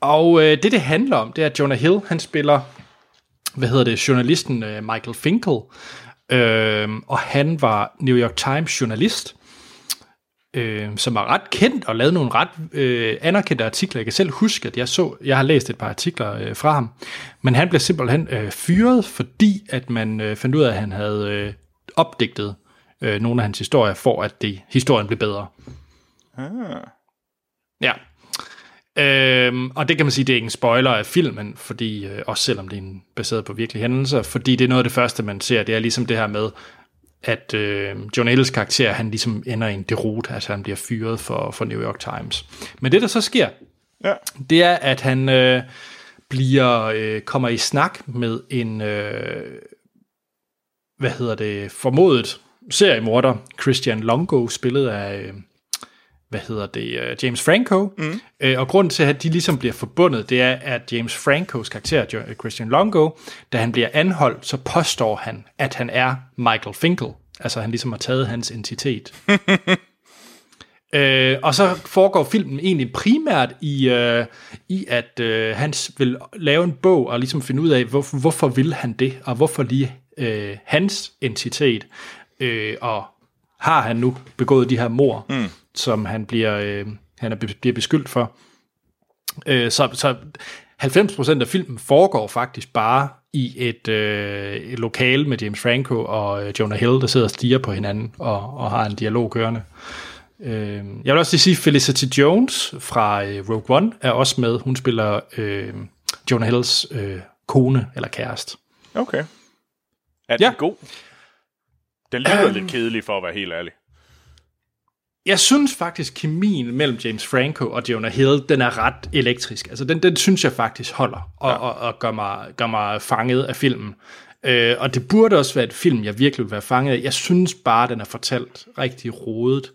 A: Og øh, det, det handler om, det er, at Jonah Hill, han spiller, hvad hedder det, journalisten øh, Michael Finkel, øh, og han var New York Times journalist, øh, som var ret kendt og lavede nogle ret øh, anerkendte artikler. Jeg kan selv huske, at jeg så, jeg har læst et par artikler øh, fra ham, men han blev simpelthen øh, fyret, fordi at man øh, fandt ud af, at han havde øh, opdigtet øh, nogle af hans historier, for at det, historien blev bedre.
B: Ah.
A: Ja. Øhm, og det kan man sige, det er ikke en spoiler af filmen, fordi, øh, også selvom det er en, baseret på virkelige hændelser, fordi det er noget af det første, man ser, det er ligesom det her med, at øh, John Ellis karakter, han ligesom ender i en derute, altså han bliver fyret for, for New York Times. Men det, der så sker,
B: Ja.
A: det er, at han øh, bliver øh, kommer i snak med en, øh, hvad hedder det, formodet seriemorder, Christian Longo, spillet af, øh, hvad hedder det, øh, James Franco. Mm. Øh, og grunden til, at de ligesom bliver forbundet, det er, at James Francos karakter, Jo- Christian Longo, da han bliver anholdt, så påstår han, at han er Michael Finkel. Altså han ligesom har taget hans entitet. Øh, og så foregår filmen egentlig primært i, øh, i at øh, han vil lave en bog og ligesom finde ud af, hvor, hvorfor vil han det, og hvorfor lige øh, hans entitet, øh, og har han nu begået de her mor, mm. Som han bliver, øh, han er, bliver beskyldt for. Øh, så, så 90% af filmen foregår faktisk bare i et, øh, et lokale med James Franco og øh, Jonah Hill, der sidder og stiger på hinanden og, og har en dialog kørende. Øh, jeg vil også lige sige, Felicity Jones fra øh, Rogue One er også med. Hun spiller øh, Jonah Hills øh, kone eller kæreste.
B: Okay. Er den
A: Ja.
B: god? Den lyder lidt kedelig, for at være helt ærlig.
A: Jeg synes faktisk, kemien mellem James Franco og Jonah Hill, den er ret elektrisk. Altså, den, den synes jeg faktisk holder, og, ja. og, og gør, mig, gør mig fanget af filmen. Øh, og det burde også være et film, jeg virkelig vil være fanget af. Jeg synes bare, den er fortalt rigtig rodet.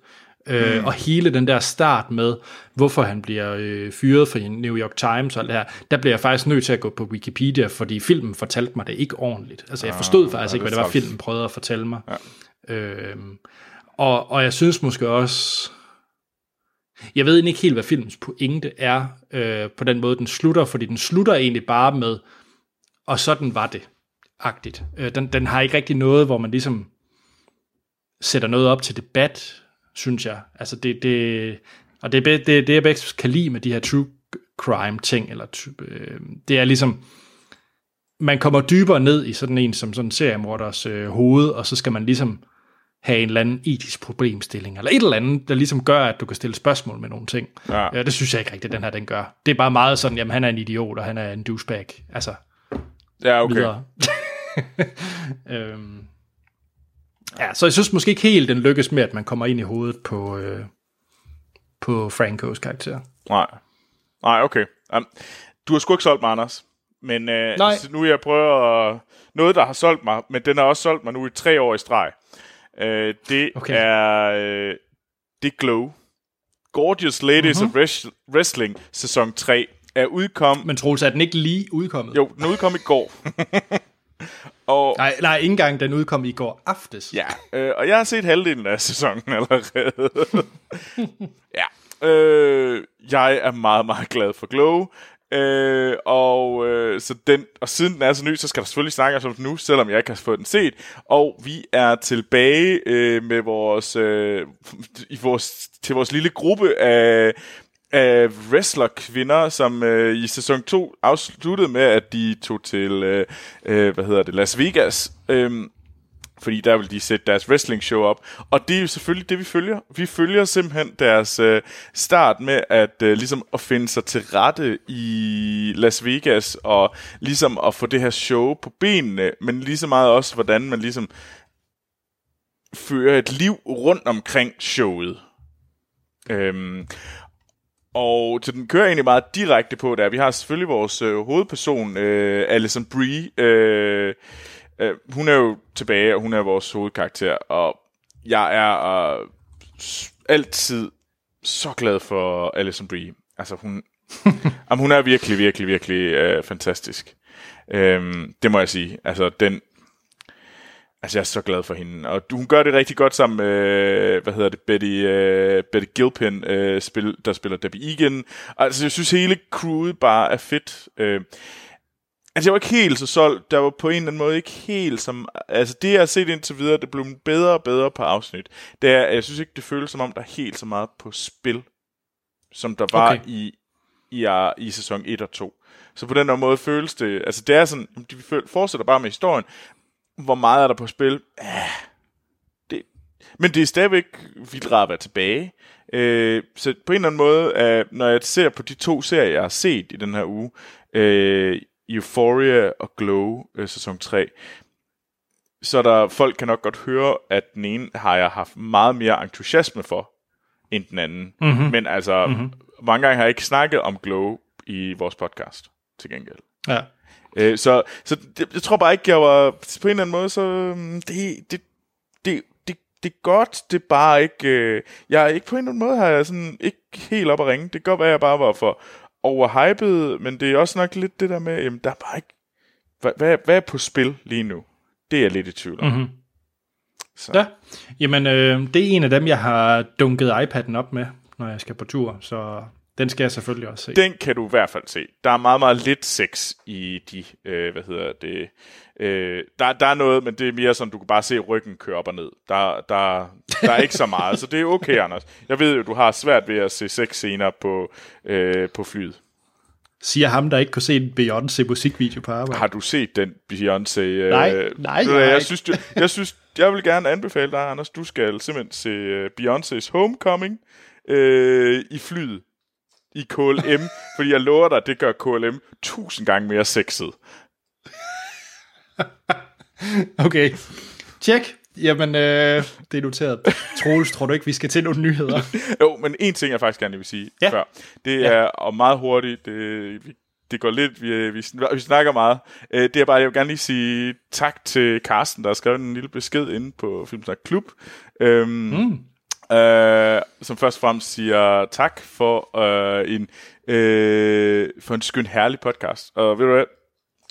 A: Øh, Og hele den der start med, hvorfor han bliver øh, fyret fra New York Times og alt det her, der bliver jeg faktisk nødt til at gå på Wikipedia, fordi filmen fortalte mig det ikke ordentligt. Altså jeg forstod faktisk ikke, hvad det var, filmen prøvede at fortælle mig. Ja. Øhm, og, og jeg synes måske også, jeg ved ikke helt, hvad filmens pointe er øh, på den måde, den slutter, fordi den slutter egentlig bare med, og sådan var det, agtigt. Øh, den, den har ikke rigtig noget, hvor man ligesom sætter noget op til debat, synes jeg. Altså det, det og det, det, det jeg bedst kan lide med de her true crime ting, eller type, øh, det er ligesom, man kommer dybere ned i sådan en som sådan en seriemorders øh, hoved, og så skal man ligesom have en eller anden etisk problemstilling, eller et eller andet, der ligesom gør, at du kan stille spørgsmål med nogle ting.
B: Ja.
A: Ja, det synes jeg ikke rigtigt, den her den gør. Det er bare meget sådan, jamen han er en idiot, og han er en douchebag. Altså,
B: Ja, okay.
A: videre. øhm, ja, så jeg synes måske ikke helt, den lykkes med, at man kommer ind i hovedet på, øh, på Francos karakter.
B: Nej. Nej, okay. Um, du har sgu ikke solgt mig, Anders. Men uh,
A: Nej.
B: nu jeg prøve at... Noget, der har solgt mig, men den har også solgt mig nu i tre år i streg. Uh, det
A: Okay.
B: er... Uh, det er Glow. Gorgeous Ladies
A: Mhm.
B: mm-hmm. of Wres- Wrestling, sæson 3, er udkom...
A: Men Troels, er den ikke lige udkommet?
B: Jo, den udkom i går. og
A: Nej, nej, ikke engang den udkom i går aftes.
B: Ja, øh, og jeg har set halvdelen af sæsonen allerede. ja, øh, jeg er meget, meget glad for Glow. Øh, og, øh, så den, og siden den er så ny, så skal der selvfølgelig snakkes om den nu, selvom jeg ikke har fået den set. Og vi er tilbage øh, med vores, øh, i vores, til vores lille gruppe af, af wrestler-kvinder, som øh, i sæson 2 afsluttede med, at de tog til, øh, øh, hvad hedder det, Las Vegas. Øh, fordi der vil de sætte deres wrestling show op. Og det er jo selvfølgelig det, vi følger. Vi følger simpelthen deres øh, start med at øh, ligesom at finde sig til rette i Las Vegas, og ligesom at få det her show på benene, men lige så meget også, hvordan man ligesom fører et liv rundt omkring showet. Øhm, og til den kører egentlig meget direkte på der. Vi har selvfølgelig vores øh, hovedperson, øh, Alison Brie, øh, Øh, hun er jo tilbage, og hun er vores hovedkarakter, og jeg er øh, altid så glad for Alison Brie. Altså, hun, jamen, hun er virkelig, virkelig, virkelig øh, fantastisk. Øhm, det må jeg sige. Altså, den... Altså, jeg er så glad for hende. Og hun gør det rigtig godt sammen med, øh, hvad hedder det, Betty, øh, Betty Gilpin, øh, spil, der spiller Debbie Egan. Altså, jeg synes, hele crewet bare er fedt. Øh, Altså, jeg var ikke helt så solgt. Der var på en eller anden måde ikke helt som... Altså, det jeg har set indtil videre, det blev bedre og bedre på afsnit. Det er, jeg synes ikke, det føles som om, der er helt så meget på spil, som der var okay. i, i, i sæson 1 og 2. Så på den måde føles det... Altså, det er sådan... De fortsætter bare med historien. Hvor meget er der på spil? Ah, det, men det er stadigvæk vildt rart at være tilbage. Øh, så på en eller anden måde, uh, når jeg ser på de to serier, jeg har set i den her uge, øh, Euphoria og Glow øh, sæson 3, så der folk kan nok godt høre, at den ene har jeg haft meget mere entusiasme for, end den anden. Mm-hmm. Men altså, mm-hmm. mange gange har jeg ikke snakket om Glow i vores podcast, til gengæld.
A: Ja.
B: Øh, så så det, jeg tror bare ikke, jeg var på en eller anden måde, så mm, det, det, det, det, det er godt, det er bare ikke, øh, jeg er ikke på en eller anden måde, har jeg sådan ikke helt op at ringe. Det kan godt være, jeg bare var for overhypet, men det er også nok lidt det der med, jamen der er bare ikke, hvad, hvad, hvad er på spil lige nu? Det er jeg lidt i tvivl om. Mm-hmm.
A: Så. Ja, jamen øh, det er en af dem, jeg har dunket iPad'en op med, når jeg skal på tur, så den skal jeg selvfølgelig også se.
B: Den kan du i hvert fald se. Der er meget, meget lidt sex i de, øh, hvad hedder det, øh, der, der er noget, men det er mere sådan, du kan bare se ryggen køre op og ned. Der, der, der er ikke så meget, så det er okay, Anders. Jeg ved jo, du har svært ved at se sex scener på, øh, på flyet.
A: Siger ham, der ikke kunne se en Beyoncé musikvideo på arbejde.
B: Har du set den Beyoncé? Øh,
A: nej, nej,
B: jeg, jeg, synes, du, jeg synes, jeg vil gerne anbefale dig, Anders, du skal simpelthen se uh, Beyoncé's Homecoming øh, i flyet i KLM, fordi jeg lover dig, det gør KLM tusind gange mere sexet.
A: okay, tjek. Jamen, øh, det er noteret. Troels, tror du ikke, vi skal til nogle nyheder?
B: jo, men en ting, jeg faktisk gerne vil sige ja. før, det er, ja. og meget hurtigt, det, det går lidt, vi, vi, vi snakker meget. Øh, det er bare, jeg vil gerne lige sige tak til Carsten, der har skrevet en lille besked inde på Filmsnak Klub. Øhm, mm. Øh, som først og fremmest siger tak for øh, en øh, for en skøn herlig podcast. Og ved du hvad,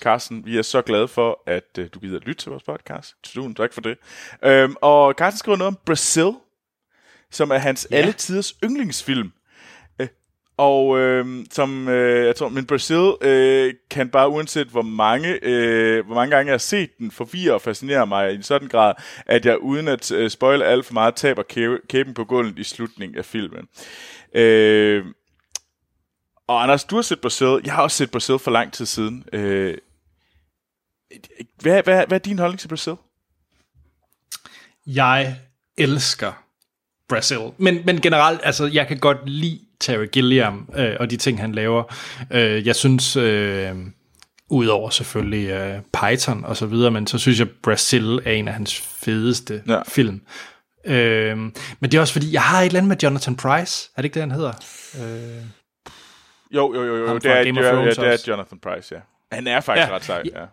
B: Carsten, vi er så glade for, at øh, du gider at lytte til vores podcast. Tusind tak for det. Øh, og Carsten skriver noget om Brazil, som er hans ja. alle tiders yndlingsfilm. Og øh, som øh, jeg tror, men Brazil øh, kan bare uanset hvor mange øh, hvor mange gange jeg har set den forvirre og fascinere mig i en sådan grad, at jeg uden at øh, spoil alt for meget taber kæben på gulvet i slutningen af filmen. Øh, og Anders, du har set Brazil. Jeg har også set Brazil for lang tid siden. Øh, hvad, hvad, hvad er din holdning til Brazil?
A: Jeg elsker Brazil. Men, men generelt, altså, jeg kan godt lide Terry Gilliam øh, og de ting, han laver. Øh, jeg synes, øh, udover selvfølgelig øh, Python og så videre, men så synes jeg, Brazil er en af hans fedeste ja. film. Øh, men det er også fordi, jeg har et eller andet med Jonathan Price. Er det ikke det, han hedder? Øh,
B: jo, jo, jo, jo. Det er, det, er, ja, det er Jonathan Price, ja. Han er faktisk ja. ret sej, ja.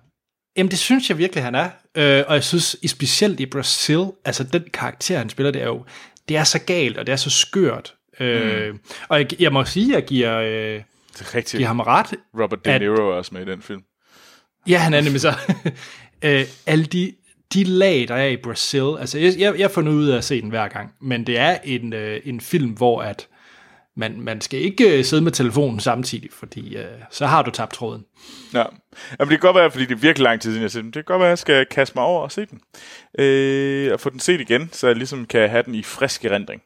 A: Jamen, det synes jeg virkelig, han er. Øh, og jeg synes, specielt i Brazil, altså den karakter, han spiller, det er jo, det er så galt, og det er så skørt. Øh, mm. Og jeg, jeg må sige, at jeg giver, øh, det er rigtigt. giver ham ret.
B: Robert De Niro er også med i den film.
A: Ja, han er nemlig så. øh, alle de, de lag, der er i Brazil, altså jeg, jeg, jeg får noget ud af at se den hver gang, men det er en, øh, en film, hvor at man, man skal ikke øh, sidde med telefonen samtidig, fordi øh, så har du tabt tråden.
B: Ja. Jamen, det kan godt være, fordi det er virkelig lang tid siden, jeg har set den. Det kan godt være, at jeg skal kaste mig over og se den. Øh, og få den set igen, så jeg ligesom kan have den i frisk erindring.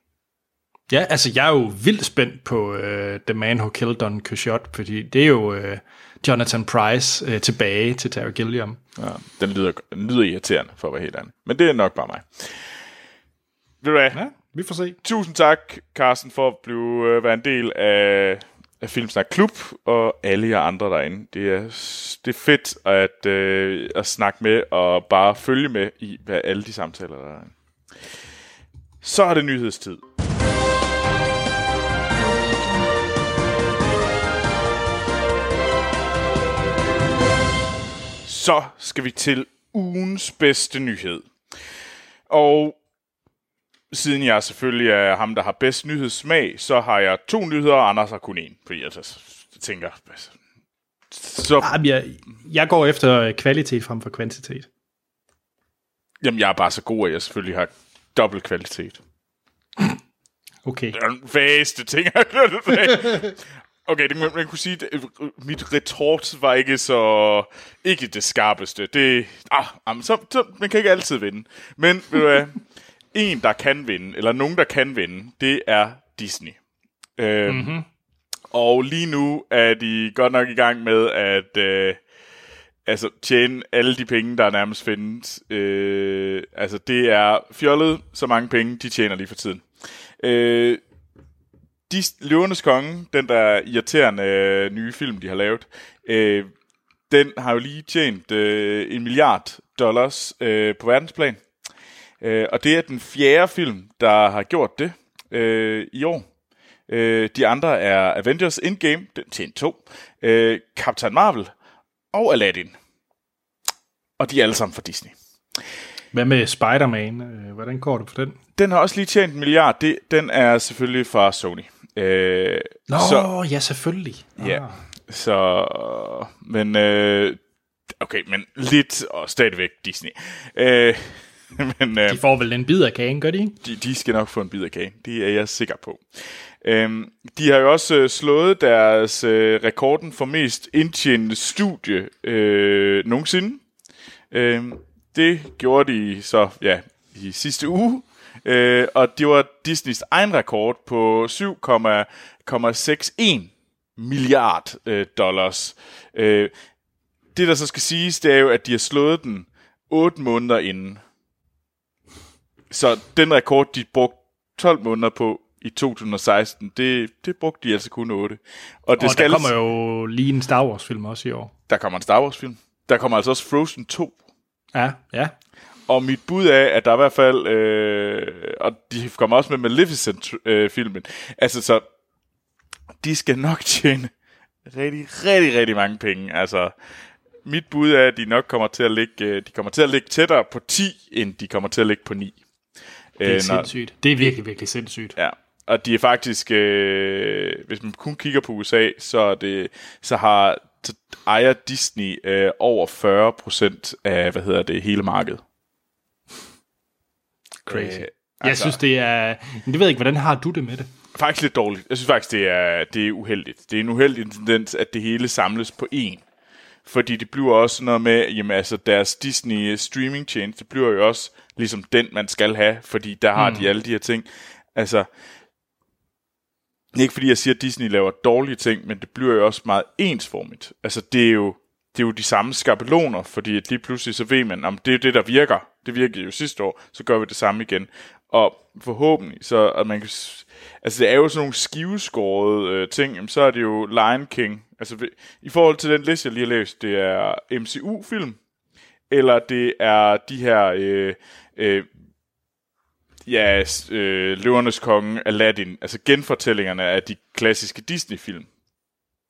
A: Ja, altså jeg er jo vildt spændt på uh, The Man Who Killed Don Quixote, fordi det er jo uh, Jonathan Price uh, tilbage til Terry Gilliam.
B: Ja, den lyder, den lyder irriterende, for at være helt ærlig. Men det er nok bare mig. Ved du hvad?
A: Ja, vi får se.
B: Tusind tak, Carsten, for at blive, uh, være en del af, af Filmsnak Klub, og alle jer andre derinde. Det er, det er fedt at, uh, at snakke med, og bare følge med i hvad alle de samtaler, der er. Så er det nyhedstid. Så skal vi til ugens bedste nyhed. Og siden jeg selvfølgelig er ham, der har bedst nyhedssmag, så har jeg to nyheder, og Anders har kun én. Fordi jeg tænker... Så,
A: Jamen, jeg, jeg går efter kvalitet frem for kvantitet.
B: jamen, jeg er bare så god, at jeg selvfølgelig har dobbelt kvalitet.
A: Okay.
B: Det er den vageste ting, jeg Okay, det, man, man kunne sige, at øh, mit retort var ikke så... Ikke det skarpeste. Det... Ah, jamen, så, så, man kan ikke altid vinde. Men, ved du hvad? En, der kan vinde, eller nogen, der kan vinde, det er Disney. Øhm, mm-hmm. Og lige nu er de godt nok i gang med at... Øh, altså tjene alle de penge, der nærmest findes. Øh, altså det er fjollet så mange penge, de tjener lige for tiden. Øh, de Løvernes Konge, den der irriterende øh, nye film, de har lavet, øh, den har jo lige tjent øh, en milliard dollars øh, på verdensplan. Øh, og det er den fjerde film, der har gjort det øh, i år. Øh, de andre er Avengers Endgame, den tjente to, øh, Captain Marvel og Aladdin. Og de er alle sammen fra Disney.
A: Hvad med Spider-Man? Øh, Hvordan går det for den?
B: Den har også lige tjent en milliard. Det, den er selvfølgelig fra Sony. Øh,
A: Nå, så, ja, selvfølgelig.
B: Ja.
A: Ah.
B: Så, men, øh, okay, men lidt og stadigvæk Disney. Øh, men øh,
A: De får vel en bid af kagen, gør de ikke?
B: de, de skal nok få en bid af kagen. Det er jeg sikker på. Øhm, de har jo også øh, slået deres øh, rekorden for mest indtjenende studie øh, nogensinde. Øhm, det gjorde de så ja, i sidste uge. Øh, og det var Disneys egen rekord på 7,61 milliard øh, dollars. Øh, det, der så skal siges, det er jo, at de har slået den 8 måneder inden. Så den rekord, de brugte 12 måneder på i 2016, det, det brugte de altså kun 8. Og, det
A: Og
B: skal
A: der kommer jo lige en Star Wars-film også i år.
B: der kommer en Star Wars film. Der kommer altså også Frozen 2.
A: Ja, ja.
B: Og mit bud er, at der er i hvert fald, øh, og de kommer også med Maleficent-filmen, altså så, de skal nok tjene rigtig, rigtig, rigtig mange penge. Altså, mit bud er, at de nok kommer til at ligge, øh, de kommer til at ligge tættere på 10, end de kommer til at ligge på 9.
A: Det er sindssygt. Det er virkelig, virkelig sindssygt.
B: Ja, og de er faktisk, øh, hvis man kun kigger på USA, så, det, så har så ejer Disney øh, over 40 procent af, hvad hedder det, hele markedet.
A: Crazy.
B: Øh,
A: Jeg
B: altså-
A: synes, det er... Men det ved jeg ikke, hvordan har du det med det?
B: Faktisk lidt dårligt. Jeg synes faktisk, det er, det er uheldigt. Det er en uheldig tendens, at det hele samles på én. Fordi det bliver også noget med, jamen altså deres Disney streaming tjeneste bliver jo også ligesom den, man skal have, fordi der har mm. de alle de her ting. Altså, ikke fordi, jeg siger, at Disney laver dårlige ting, men det bliver jo også meget ensformigt. Altså, det er jo, det er jo de samme skabeloner, fordi lige pludselig så ved man, om det er det, der virker. Det virkede jo sidste år, så gør vi det samme igen. Og forhåbentlig, så at man kan... Altså, det er jo sådan nogle skiveskårede øh, ting, jamen, så er det jo Lion King. Altså, i forhold til den liste, jeg lige har læst, det er MCU-film, eller det er de her... Øh, øh, ja, øh, Løvernes Konge, Aladdin, altså genfortællingerne af de klassiske Disney-film.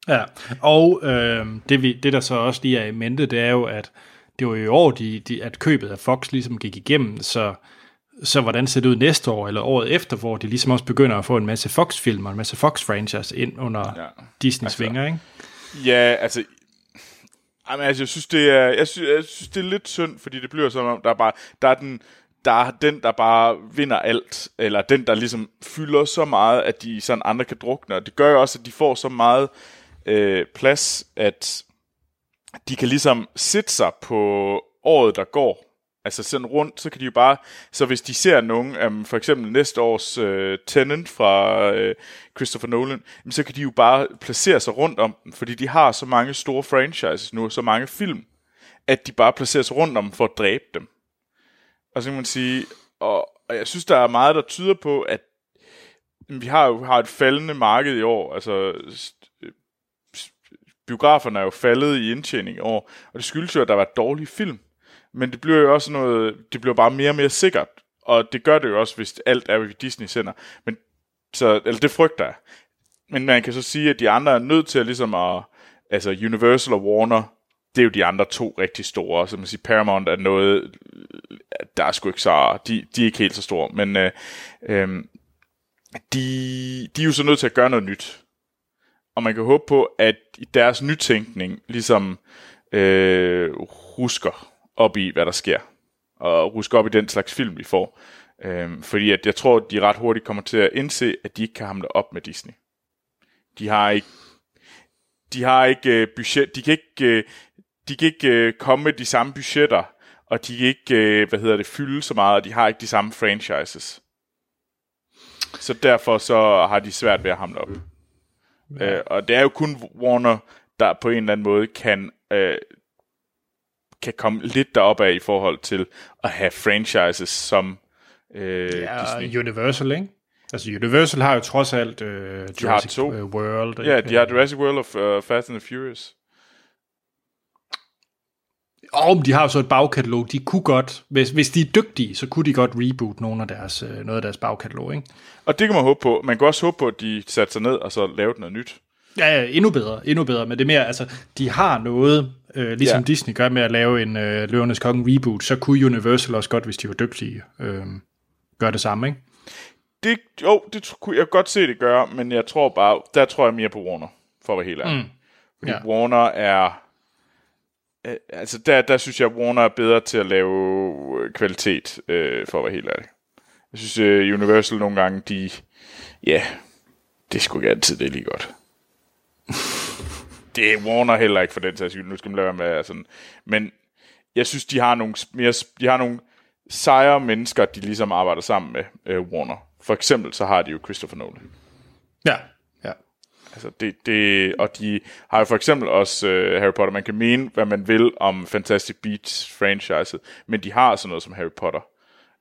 A: Ja, og øh, det, vi, det der så også lige er i mente, det er jo, at det var i år, de, de, at købet af Fox ligesom gik igennem, så, så hvordan ser det ud næste år, eller året efter, hvor de ligesom også begynder at få en masse Fox-film og en masse Fox-franchise ind under
B: ja.
A: Disneys altså, vinger, ikke?
B: Ja, altså... Jamen, altså, jeg synes, det er, jeg synes, jeg synes, det er lidt synd, fordi det bliver som om, der er bare, der er den, der er den, der bare vinder alt, eller den, der ligesom fylder så meget, at de sådan andre kan drukne, og det gør jo også, at de får så meget øh, plads, at de kan ligesom sætte sig på året, der går. Altså sådan rundt, så kan de jo bare... Så hvis de ser nogen, um, for eksempel næste års øh, uh, Tenant fra uh, Christopher Nolan, så kan de jo bare placere sig rundt om dem, fordi de har så mange store franchises nu, så mange film, at de bare placerer sig rundt om dem for at dræbe dem. Og så kan man sige, og, og jeg synes, der er meget, der tyder på, at vi har jo har et faldende marked i år. Altså, biograferne er jo faldet i indtjening i år, og det skyldes jo, at der var dårlige film. Men det bliver jo også noget, det bliver bare mere og mere sikkert, og det gør det jo også, hvis alt er, hvad Disney sender. Men, så, eller det frygter jeg. Men man kan så sige, at de andre er nødt til at ligesom at, altså Universal og Warner, det er jo de andre to rigtig store, så man siger Paramount er noget, der er sgu ikke så, de, de er ikke helt så store, men øh, øh, de, de er jo så nødt til at gøre noget nyt. Og man kan håbe på, at deres nytænkning ligesom øh, rusker op i, hvad der sker. Og rusker op i den slags film, vi får. Øh, fordi at jeg tror, at de ret hurtigt kommer til at indse, at de ikke kan hamle op med Disney. De har ikke de har ikke øh, budget, de kan ikke, øh, de kan ikke øh, komme med de samme budgetter, og de kan ikke, øh, hvad hedder det, fylde så meget, og de har ikke de samme franchises. Så derfor så har de svært ved at hamle op. Ja. Uh, og det er jo kun Warner, der på en eller anden måde kan, uh, kan komme lidt derop af i forhold til at have franchises som uh,
A: ja,
B: Disney.
A: Universal, ikke? Altså Universal har jo trods alt uh, Jurassic
B: har to.
A: World.
B: Ja, de har Jurassic World of uh, Fast and the Furious.
A: Og de har jo så et bagkatalog. De kunne godt, hvis, hvis de er dygtige, så kunne de godt reboot nogle af deres, øh, noget af deres bagkatalog, ikke?
B: Og det kan man håbe på. Man kan også håbe på, at de satte sig ned og så lavede noget nyt.
A: Ja, ja, endnu bedre, endnu bedre. Men det er mere, altså, de har noget, øh, ligesom
B: Ja.
A: Disney gør med at lave en øh, Løvernes Konge reboot, så kunne Universal også godt, hvis de var dygtige, øh, gøre det samme, ikke?
B: Det, jo, det kunne jeg godt se det gøre, men jeg tror bare, der tror jeg mere på Warner, for at være helt ærlig. Mm. Fordi
A: Ja.
B: Warner er, Øh, altså der, der synes jeg, at Warner er bedre til at lave øh, kvalitet, øh, for at være helt ærlig. Jeg synes, øh, Universal nogle gange, de, ja, det skulle sgu ikke altid, det er lige godt. det er Warner heller ikke for den sags skyld. Nu skal man lade være med sådan. Men jeg synes, de har nogle mere, de har nogle sejre mennesker, de ligesom arbejder sammen med øh, Warner. For eksempel så har de jo Christopher Nolan.
A: Ja.
B: Altså det, det, og de har jo for eksempel også øh, Harry Potter. Man kan mene, hvad man vil om Fantastic Beasts-franchiset, men de har sådan noget som Harry Potter.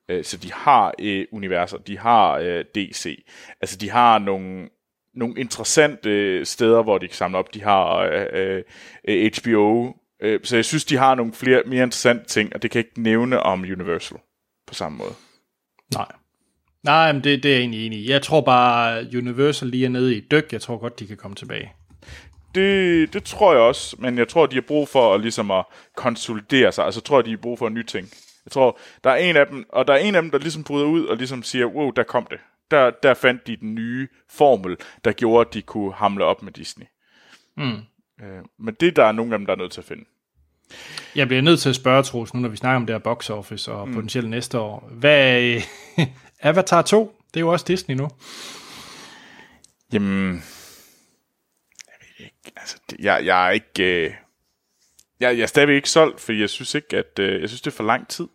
B: Øh, så de har øh, universer, de har øh, DC. Altså de har nogle, nogle interessante øh, steder, hvor de kan samle op. De har øh, øh, HBO. Øh, så jeg synes, de har nogle flere mere interessante ting, og det kan jeg ikke nævne om Universal på samme måde.
A: Nej. Nej, men det, det er jeg egentlig enig i. Jeg tror bare, Universal lige er nede i dyk. Jeg tror godt, de kan komme tilbage.
B: Det, det tror jeg også, men jeg tror, de har brug for at, ligesom at konsolidere sig. Altså, jeg tror, de har brug for en ny ting. Jeg tror, der er en af dem, og der er en af dem, der ligesom bryder ud og ligesom siger, wow, der kom det. Der, der fandt de den nye formel, der gjorde, at de kunne hamle op med Disney.
A: Mm.
B: Øh, men det der er nogle af dem, der er nødt til at finde.
A: Jeg bliver nødt til at spørge, Troels, nu når vi snakker om det her box office og mm. potentielt næste år. Hvad Avatar 2? Det er jo også Disney nu.
B: Jamen, jeg ved ikke, altså, det, jeg, jeg er ikke, øh, jeg, jeg er stadigvæk ikke solgt, fordi jeg synes ikke, at, øh, jeg synes, det er for lang tid.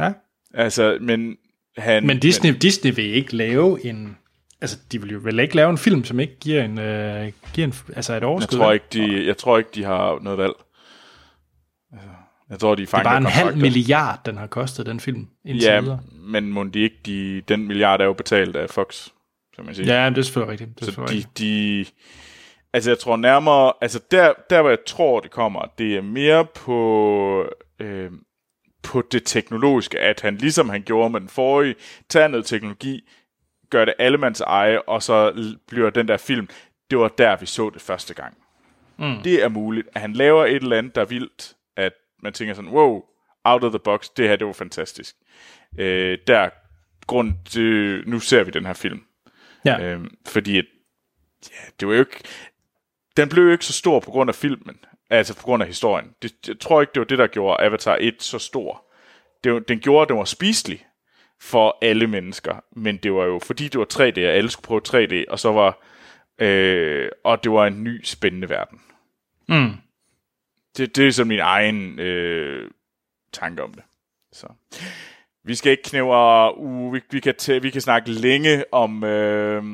A: Ja.
B: Altså, men han...
A: Men Disney, Disney vil ikke lave en... Altså, de vil jo vel ikke lave en film, som ikke giver en, øh, giver en altså et
B: Jeg
A: overskud.
B: tror,
A: vel?
B: ikke, de, jeg tror ikke, de har noget valg. Jeg tror, de
A: det er bare en halv milliard, den har kostet, den film, indtil
B: Ja,
A: videre.
B: men må de ikke, de, den milliard er jo betalt af Fox, som man siger.
A: Ja, det er selvfølgelig rigtigt. Det er
B: Så de,
A: rigtigt.
B: de, altså jeg tror nærmere, altså der, der hvor jeg tror, det kommer, det er mere på, øh, på det teknologiske, at han ligesom han gjorde med den forrige, tager noget teknologi, gør det allemands eje, og så bliver den der film, det var der, vi så det første gang.
A: Mm.
B: Det er muligt, at han laver et eller andet, der er vildt, man tænker sådan, wow, out of the box, det her, det var fantastisk. Øh, der grund til, nu ser vi den her film.
A: Ja.
B: Øhm, fordi at, ja, det var jo ikke, den blev jo ikke så stor på grund af filmen, altså på grund af historien. Det, jeg tror ikke, det var det, der gjorde Avatar 1 så stor. det, den gjorde, at den var spiselig for alle mennesker, men det var jo fordi det var 3D, og alle skulle prøve 3D, og så var øh, og det var en ny spændende verden.
A: Mm.
B: Det, det er sådan min egen øh, tanke om det. Så. Vi skal ikke knæve, uh, vi, vi, kan tæ- vi kan snakke længe om, øh,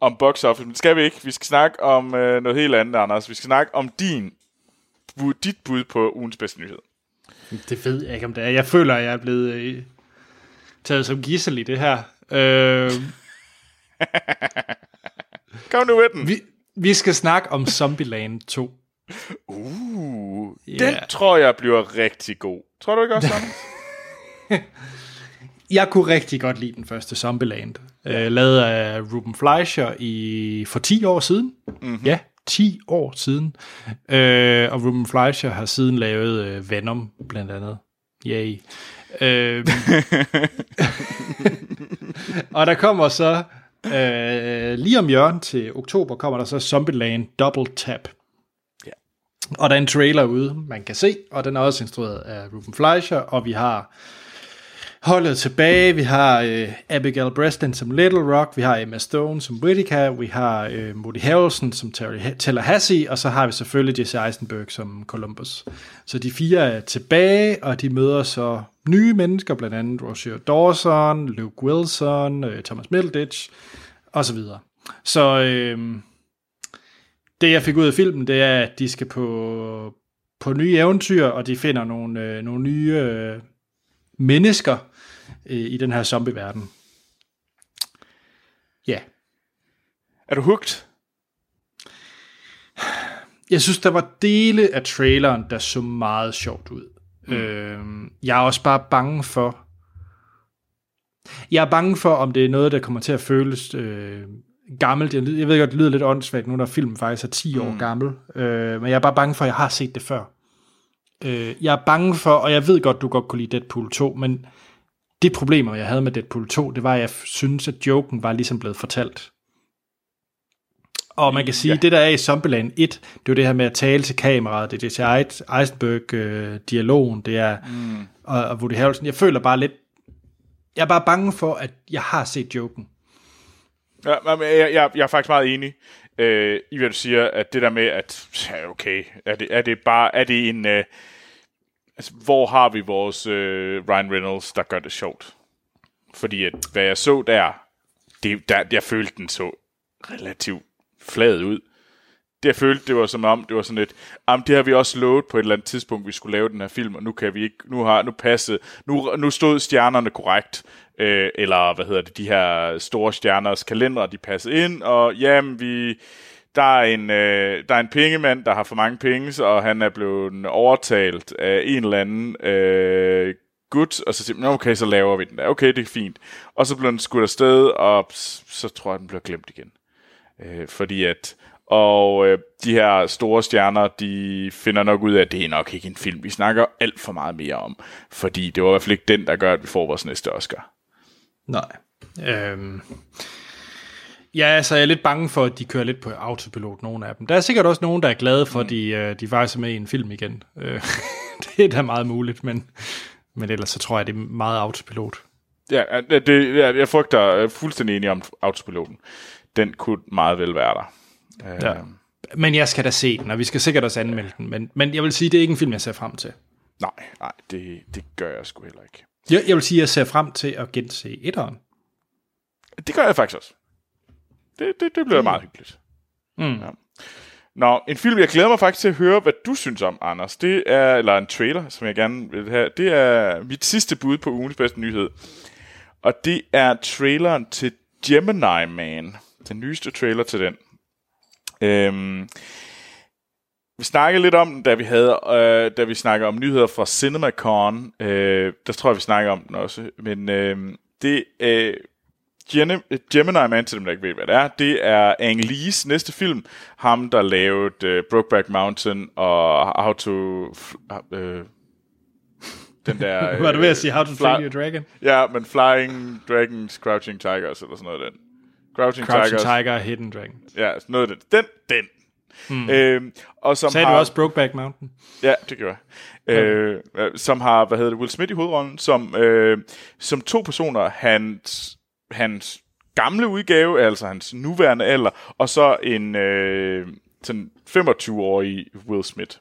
B: om box office, men det skal vi ikke. Vi skal snakke om øh, noget helt andet, Anders. Vi skal snakke om din, bud, dit bud på ugens bedste nyhed.
A: Det ved jeg ikke, om det er. Jeg føler, at jeg er blevet øh, taget som gissel i det her. Øh,
B: Kom nu med den.
A: vi, vi skal snakke om Zombieland 2.
B: Uh,
A: Ja.
B: Den tror jeg bliver rigtig god. Tror du ikke også?
A: Jeg kunne rigtig godt lide den første Zombieland. Ja. Øh, lavet af Ruben Fleischer i, for 10 år siden. Mm-hmm. Ja, 10 år siden. Øh, og Ruben Fleischer har siden lavet øh, Venom, blandt andet. Yay. Øh, og der kommer så, øh, lige om hjørnet til oktober, kommer der så Zombieland Double Tap. Og der er en trailer ude, man kan se, og den er også instrueret af Ruben Fleischer, og vi har holdet tilbage. Vi har øh, Abigail Breslin som Little Rock, vi har Emma Stone som Whittaker, vi har øh, Woody Harrelson som Terry Tallahassee, og så har vi selvfølgelig Jesse Eisenberg som Columbus. Så de fire er tilbage, og de møder så nye mennesker, blandt andet Roger Dawson, Luke Wilson, øh, Thomas Middleditch, og så videre. Så øh, det jeg fik ud af filmen, det er, at de skal på, på nye eventyr, og de finder nogle, øh, nogle nye øh, mennesker øh, i den her zombie-verden. Ja.
B: er du hooked?
A: Jeg synes, der var dele af traileren, der så meget sjovt ud. Mm. Øh, jeg er også bare bange for... Jeg er bange for, om det er noget, der kommer til at føles øh, gammelt. Jeg, jeg ved godt, det lyder lidt åndssvagt nu, når filmen faktisk er 10 år gammel. Øh, men jeg er bare bange for, at jeg har set det før. Øh, jeg er bange for, og jeg ved godt, du godt kunne lide Deadpool 2, men det problemer, jeg havde med Deadpool 2, det var, at jeg synes, at joken var ligesom blevet fortalt. Og man kan sige,
B: Ja.
A: det der er i Zombieland 1, det er det her med at tale til kameraet, det er Jesse Eisenberg-dialogen, det er mm. og, og Woody Harrelson. Jeg føler bare lidt, jeg er bare bange for, at jeg har set joken.
B: Ja, men jeg, jeg, jeg er faktisk meget enig øh, i, hvad du siger, at det der med, at ja, okay, er det, er det bare, er det en, øh, altså, hvor har vi vores øh, Ryan Reynolds, der gør det sjovt? Fordi at, hvad jeg så der, det, der, jeg følte, den så relativt flad ud. Det jeg følte, det var som om, det var sådan lidt, jamen det har vi også lovet på et eller andet tidspunkt, vi skulle lave den her film, og nu kan vi ikke, nu har, nu passet, nu, nu stod stjernerne korrekt, øh, eller hvad hedder det, de her store stjerners kalendere, de passede ind, og jamen vi, der er en, øh, der er en pengemand, der har for mange penge, og han er blevet overtalt af en eller anden øh, gut, og så siger man, okay, så laver vi den der. Okay, det er fint. Og så bliver den skudt afsted, og så tror jeg, den bliver glemt igen. Øh, fordi at, og øh, de her store stjerner, de finder nok ud af, at det er nok ikke en film, vi snakker alt for meget mere om. Fordi det var i hvert fald ikke den, der gør, at vi får vores næste Oscar.
A: Nej. Øhm. Ja, altså jeg er lidt bange for, at de kører lidt på autopilot, nogle af dem. Der er sikkert også nogen, der er glade for, at de, øh, de faktisk er med i en film igen. Øh, det er da meget muligt, men, men ellers så tror jeg, det er meget autopilot.
B: Ja, det, jeg frygter jeg er fuldstændig enig om autopiloten. Den kunne meget vel være der. Øh,
A: Ja. Men jeg skal da se den, og vi skal sikkert også anmelde den. Men, men jeg vil sige, det er ikke en film, jeg ser frem til.
B: Nej, nej, det, det gør jeg sgu heller ikke.
A: Jeg, jeg vil sige, jeg ser frem til at gense etteren.
B: Det gør jeg faktisk også. Det, det, det bliver meget hyggeligt.
A: Mm.
B: Ja. Nå, en film, jeg glæder mig faktisk til at høre, hvad du synes om, Anders. Det er, eller en trailer, som jeg gerne vil have. Det er mit sidste bud på ugens bedste nyhed. Og det er traileren til Gemini Man. Den nyeste trailer til den. Øhm, vi snakkede lidt om da vi havde, øh, da vi snakkede om nyheder fra CinemaCon. Øh, der tror jeg, vi snakker om den også. Men øh, det øh, Gemini Man, til dem, der ikke ved, hvad det er, det er Ang Lees næste film. Ham, der lavede uh, Brokeback Mountain og How to... Uh, den der...
A: Var du ved at sige How to
B: fly-
A: Train Your Dragon?
B: Ja, men Flying Dragons, Crouching Tigers, eller sådan noget den. Crouching,
A: Crouching
B: Tigers.
A: Tiger, Hidden Dragon.
B: Ja, noget af den. Den, den, Mm. Øh, og som
A: Sagde
B: har,
A: du også Brokeback Mountain?
B: Ja, det gør jeg. Øh, øh, som har, hvad hedder det, Will Smith i hovedrollen, som, øh, som to personer, hans, hans gamle udgave, altså hans nuværende alder, og så en øh, sådan 25-årig Will Smith.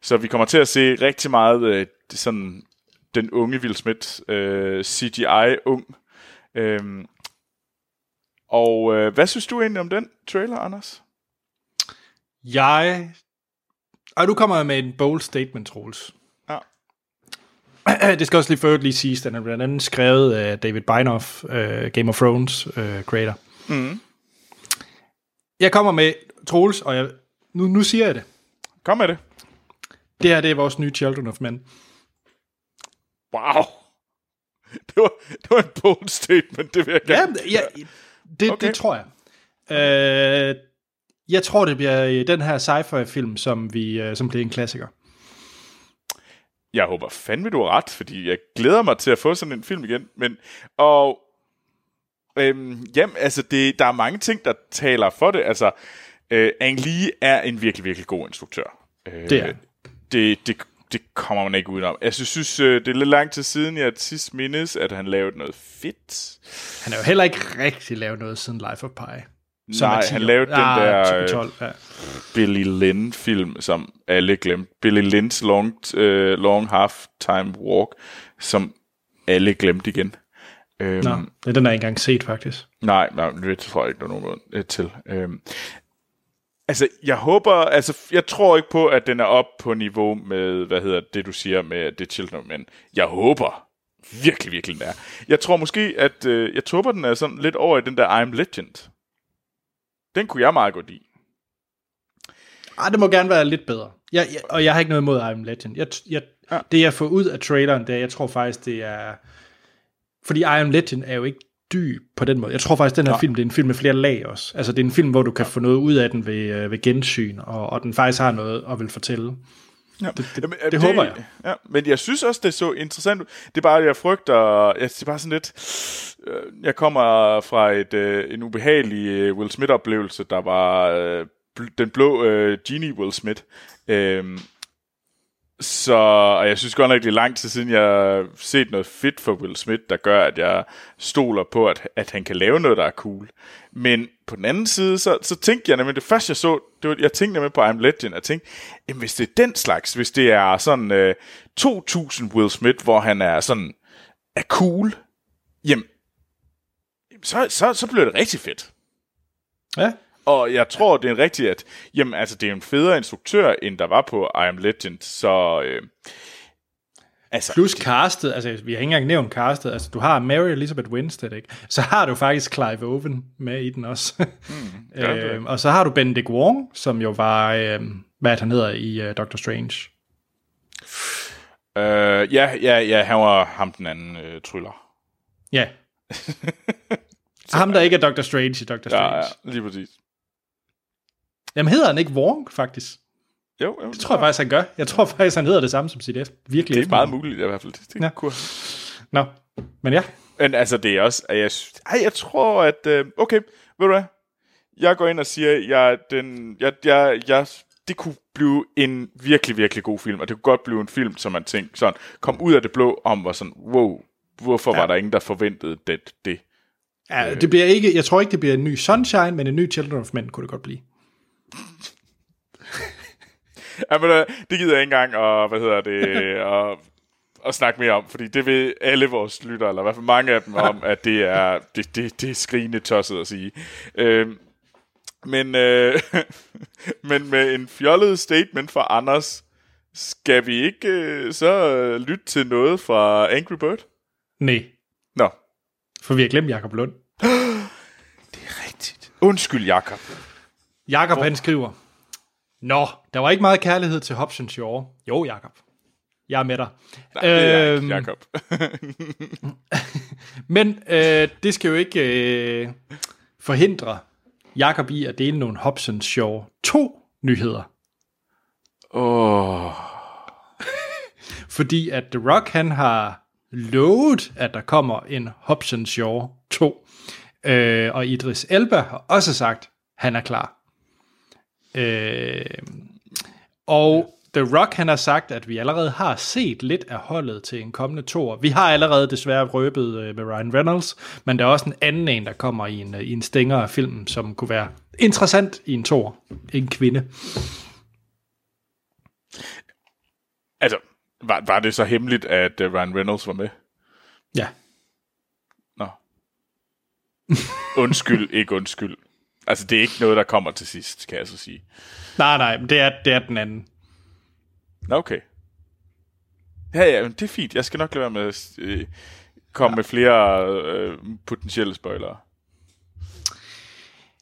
B: Så vi kommer til at se rigtig meget øh, sådan den unge Will Smith, øh, CGI-ung. Øh, og øh, hvad synes du egentlig om den trailer, Anders?
A: Jeg... Og du kommer med en bold statement, Troels.
B: Ja.
A: Det skal også lige før lige siges, den er blandt andet skrevet af David Beinoff, uh, Game of Thrones uh, creator.
B: Mm.
A: Jeg kommer med Troels, og jeg, nu, nu siger jeg det.
B: Kom med det.
A: Det her det er vores nye Children of Men.
B: Wow. Det var, det var en bold statement, det vil jeg gerne.
A: ja det,
B: Okay.
A: det tror jeg. Uh, jeg tror, det bliver i den her sci-fi-film, som, vi, uh, som bliver en klassiker.
B: Jeg håber fandme, du har ret, fordi jeg glæder mig til at få sådan en film igen. Men, og øhm, jamen, altså, det, der er mange ting, der taler for det. Altså, øh, Ang Lee er en virkelig, virkelig god instruktør. Øh,
A: Det er
B: det, det, det kommer man ikke udenom. Altså, jeg synes, øh, det er lidt lang tid siden, jeg sidst mindes, at han lavede noget fedt.
A: Han har jo heller ikke rigtig lavet noget siden Life of Pi. som
B: Nej,
A: 10
B: han lavede den der, øh,
A: 12, ja.
B: Billy Lynn-film, som alle glemte. Billy Lynns Long, uh, long Half Time Walk, som alle glemte igen. Øhm,
A: Nå, det er den, jeg ikke engang set, faktisk.
B: Nej, nej, det tror jeg ikke, der er nogen grund øh, til. Øhm, altså, jeg håber, altså, jeg tror ikke på, at den er op på niveau med, hvad hedder det, du siger med The Children, men jeg håber virkelig, virkelig, den er. Jeg tror måske, at, øh, jeg håber, den er sådan lidt over i den der I'm Legend. Den kunne jeg meget godt lide.
A: Ah, det må gerne være lidt bedre. Jeg, jeg, og jeg har ikke noget imod I'm Legend. Jeg, jeg,
B: Ja.
A: ja. Det, jeg får ud af traileren, det er, jeg tror faktisk, det er... Fordi I Am Legend er jo ikke dyb på den måde. Jeg tror faktisk, den her
B: Nej.
A: film, det er en film med flere lag også. Altså, det er en film, hvor du kan få noget ud af den ved, øh, ved gensyn, og, og den faktisk har noget at vil fortælle.
B: Ja.
A: Det, det,
B: Jamen,
A: det, det håber jeg.
B: Ja, men jeg synes også, det er så interessant. ud. Det er bare, jeg frygter... Jeg, det er bare sådan lidt... øh, Jeg kommer fra et, øh, en ubehagelig øh, Will Smith-oplevelse, der var øh, bl- den blå øh, Genie Will Smith. Øhm, så og jeg synes godt nok, det er lang tid siden, jeg har set noget fedt for Will Smith, der gør, at jeg stoler på, at, at han kan lave noget, der er cool. Men på den anden side, så, så tænkte jeg nemlig, det første jeg så, det var, jeg tænkte nemlig på I'm Legend, jeg tænkte, jamen, hvis det er den slags, hvis det er sådan øh, 2000 Will Smith, hvor han er sådan, er cool, jamen, så, så, så bliver det rigtig fedt.
A: Ja.
B: Og jeg tror, det er rigtigt, at jamen, altså, det er en federe instruktør, end der var på I Am Legend, så... Øh, altså,
A: Plus castet, altså vi har ikke engang nævnt castet, altså du har Mary Elizabeth Winstead, ikke? Så har du faktisk Clive Owen med i den også. Mm,
B: ja,
A: øhm, og så har du Benedict Wong, som jo var, øhm, hvad han hedder i uh, Doctor Strange.
B: øh, ja, ja, ja, han var ham den anden øh, tryller.
A: Ja. Ham, der ikke er Doctor Strange i Doctor Strange.
B: Ja,
A: ja,
B: lige præcis.
A: Jamen hedder han ikke Wong, faktisk?
B: Jo, jo,
A: Det tror jeg faktisk, han gør. Jeg tror faktisk, han hedder det samme som sit F. Virkelig
B: det er meget muligt i hvert fald. Det, det
A: Ja.
B: kunne.
A: Nå, men ja.
B: Men altså, det er også... at Jeg, ej, jeg tror, at... Øh, okay, ved du hvad? Jeg går ind og siger, jeg, den, jeg, jeg, jeg, det kunne blive en virkelig, virkelig god film, og det kunne godt blive en film, som man tænkte sådan, kom ud af det blå om, var sådan, wow, hvorfor ja. var der ingen, der forventede det? det?
A: ja det bliver ikke, jeg tror ikke, det bliver en ny Sunshine, men en ny Children of Men kunne det godt blive.
B: Ja, men, øh, det gider jeg ikke engang, og hvad hedder det, og, at snakke mere om, fordi det vil alle vores lyttere, eller i hvert fald mange af dem, om, at det er, det, det, det er skrigende tosset at sige. Øhm, men, øh, men med en fjollet statement fra Anders, skal vi ikke øh, så øh, lytte til noget fra Angry Bird?
A: Nej,
B: Nå,
A: for vi har glemt Jakob Lund.
B: det er rigtigt. Undskyld, Jakob.
A: Jakob han skriver, Nå, der var ikke meget kærlighed til Hobson Shaw. Jo, Jakob. Jeg er med dig.
B: Nej, det er
A: Øhm,
B: Jakob.
A: Men øh, det skal jo ikke øh, forhindre Jakob i at dele nogle Hobson Shaw 2 nyheder.
B: Åh, oh,
A: Fordi at The Rock, han har lovet, at der kommer en Hobson Shaw 2. Øh, og Idris Elba har også sagt, at han er klar. Øh, og The Rock, han har sagt, at vi allerede har set lidt af holdet til en kommende toer. Vi har allerede desværre røbet øh, med Ryan Reynolds, men der er også en anden en, der kommer i en, øh, i en stænger af filmen, som kunne være interessant i en toer. En kvinde.
B: Altså, var, var det så hemmeligt, at uh, Ryan Reynolds var med?
A: Ja.
B: Nå. Undskyld, ikke undskyld. Altså, det er ikke noget, der kommer til sidst, kan jeg så sige.
A: Nej, nej, men det er, det er den anden.
B: Okay. Ja, ja, men det er fint. Jeg skal nok lade være med at øh, komme ja. med flere øh, potentielle spoilere.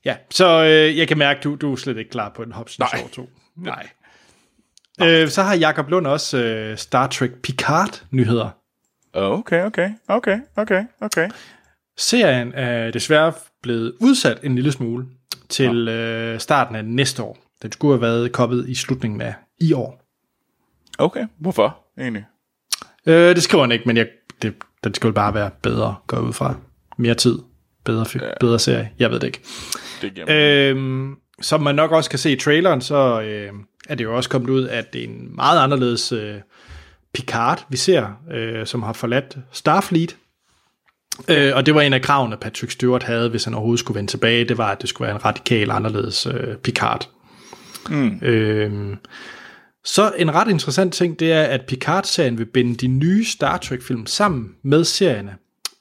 A: Ja, så øh, jeg kan mærke, du, du er slet ikke klar på en Hobson
B: Nej.
A: Shaw 2. Nej. Øh, så har Jakob Lund også øh, Star Trek Picard-nyheder.
B: Okay, okay, okay, okay, okay.
A: Serien er desværre blevet udsat en lille smule til øh, starten af næste år. Den skulle have været kommet i slutningen af i år.
B: Okay, hvorfor egentlig?
A: Øh, det skriver han ikke, men jeg, det, den skulle bare være bedre, går jeg ud fra. Mere tid, bedre, ja. bedre serie, jeg ved det ikke.
B: Det øh,
A: som man nok også kan se i traileren, så øh, er det jo også kommet ud, at det er en meget anderledes øh, Picard, vi ser, øh, som har forladt Starfleet. Øh, og det var en af kravene, Patrick Stewart havde, hvis han overhovedet skulle vende tilbage, det var, at det skulle være en radikal anderledes øh, Picard.
B: Mm.
A: Øh, så en ret interessant ting, det er, at Picard-serien vil binde de nye Star Trek-film sammen med serierne.